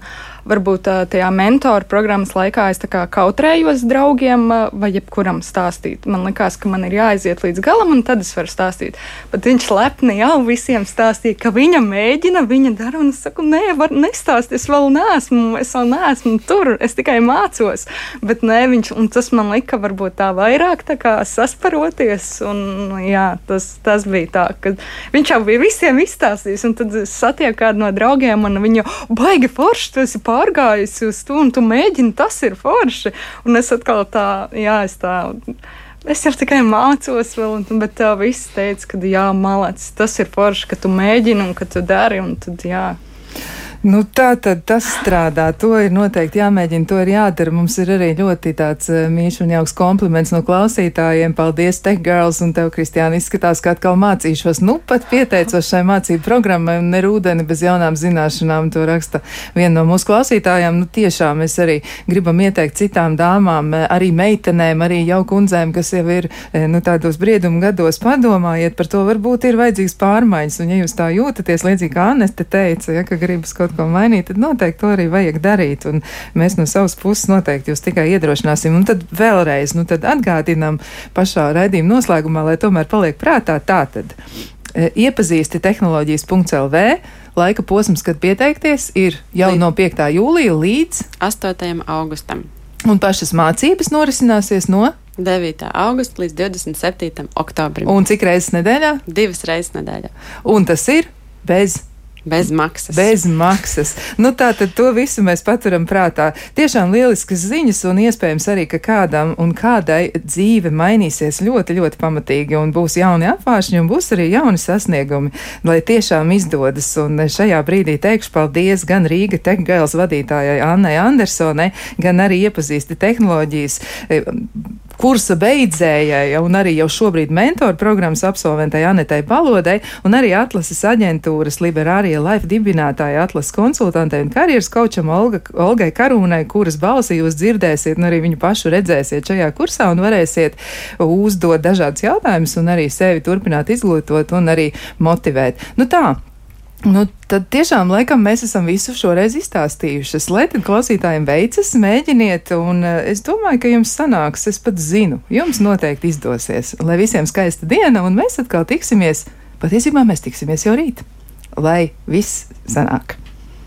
varbūt tajā mentoru programmas laikā es kautrējos draugiem vai jebkuram stāstīt. Man liekas, ka man ir jāaiziet līdz galam, un tad es varu stāstīt. Bet viņš lepni jau visiem stāstīja, ka viņa mēģina, viņa dara, un es saku, nē, var nestāstīt, es vēl neesmu, es vēl neesmu tur, es tikai mācos. Bet nē, viņš, un tas man lika varbūt tā vairāk tā kā sasparoties, un jā, tas, tas bija tā, ka viņš jau bija visiem izstāstījis, un tad es satieku kādu no draugiem, un viņa baigi forši, tu esi pārgājis uz to, un tu mēģini, tas ir forši. Un es atkal tā, jā, es tā. Es jau tikai mācos, vēl, bet tā viss teica, ka jā, malācis, tas ir forši, ka tu mēģini un ka tu dari. Un tad, jā, Nu, tā tad tas strādā. To ir noteikti jāmēģina, to ir jādara. Mums ir arī ļoti tāds uh, mīļš un jauks kompliments no klausītājiem. Paldies, Tech Girls, un tev, Kristiāna, izskatās, ka atkal mācīšos. Nu, pat pieteicos šai mācību programmai un ne rūdeni bez jaunām zināšanām. To raksta viena no mūsu klausītājām. Nu, tiešām mēs arī gribam ieteikt citām dāmām, eh, arī meitenēm, arī jau kundzēm, kas jau ir eh, nu, tādos briedumu gados, padomājiet par to. Varbūt ir vajadzīgs pārmaiņas, un ja jūs tā jūtaties, līdzīgi kā Aneste teica, ja, ka gribas kaut kaut ko mainīt, tad noteikti to arī vajag darīt. Un mēs no savas puses noteikti jūs tikai iedrošināsim. Un tad vēlreiz, nu tad atgādinam pašā raidījuma noslēgumā, lai tomēr paliek prātā tātad. E, iepazīsti tehnoloģijas.lv. Laika posms, kad pieteikties, ir jau Līdz. no 5. jūlija līdz 8. augustam. Un pašas mācības norisināsies no 9. augusta līdz 27. oktobrim. Un cik reizes nedēļā? Divas reizes nedēļā. Un tas ir bez Bez maksas. Bez maksas. Nu, tā tad to visu mēs paturam prātā. Tiešām lieliskas ziņas un iespējams arī, ka kādam un kādai dzīve mainīsies ļoti, ļoti pamatīgi un būs jauni apvāršņi un būs arī jauni sasniegumi, lai tiešām izdodas. Un šajā brīdī teikšu paldies gan Rīga Tehgailes vadītājai Annai Andersonai, gan arī iepazīsti tehnoloģijas kursa beidzējai un arī jau šobrīd mentoru programmas absolventai Anetai Palodai un arī atlases aģentūras Liberārija Life dibinātāja atlases konsultantei un karjeras kočam Olga, Olgai Karūnai, kuras balsī jūs dzirdēsiet un arī viņu pašu redzēsiet šajā kursā un varēsiet uzdot dažādus jautājumus un arī sevi turpināt izglītot un arī motivēt. Nu tā, Nu, tad tiešām laikam mēs esam visu šoreiz izstāstījušas. Lai tad klausītājiem veicas, mēģiniet, un uh, es domāju, ka jums sanāks, es pat zinu, jums noteikti izdosies. Lai visiem skaista diena, un mēs atkal tiksimies, patiesībā mēs tiksimies jau rīt. Lai viss sanāk!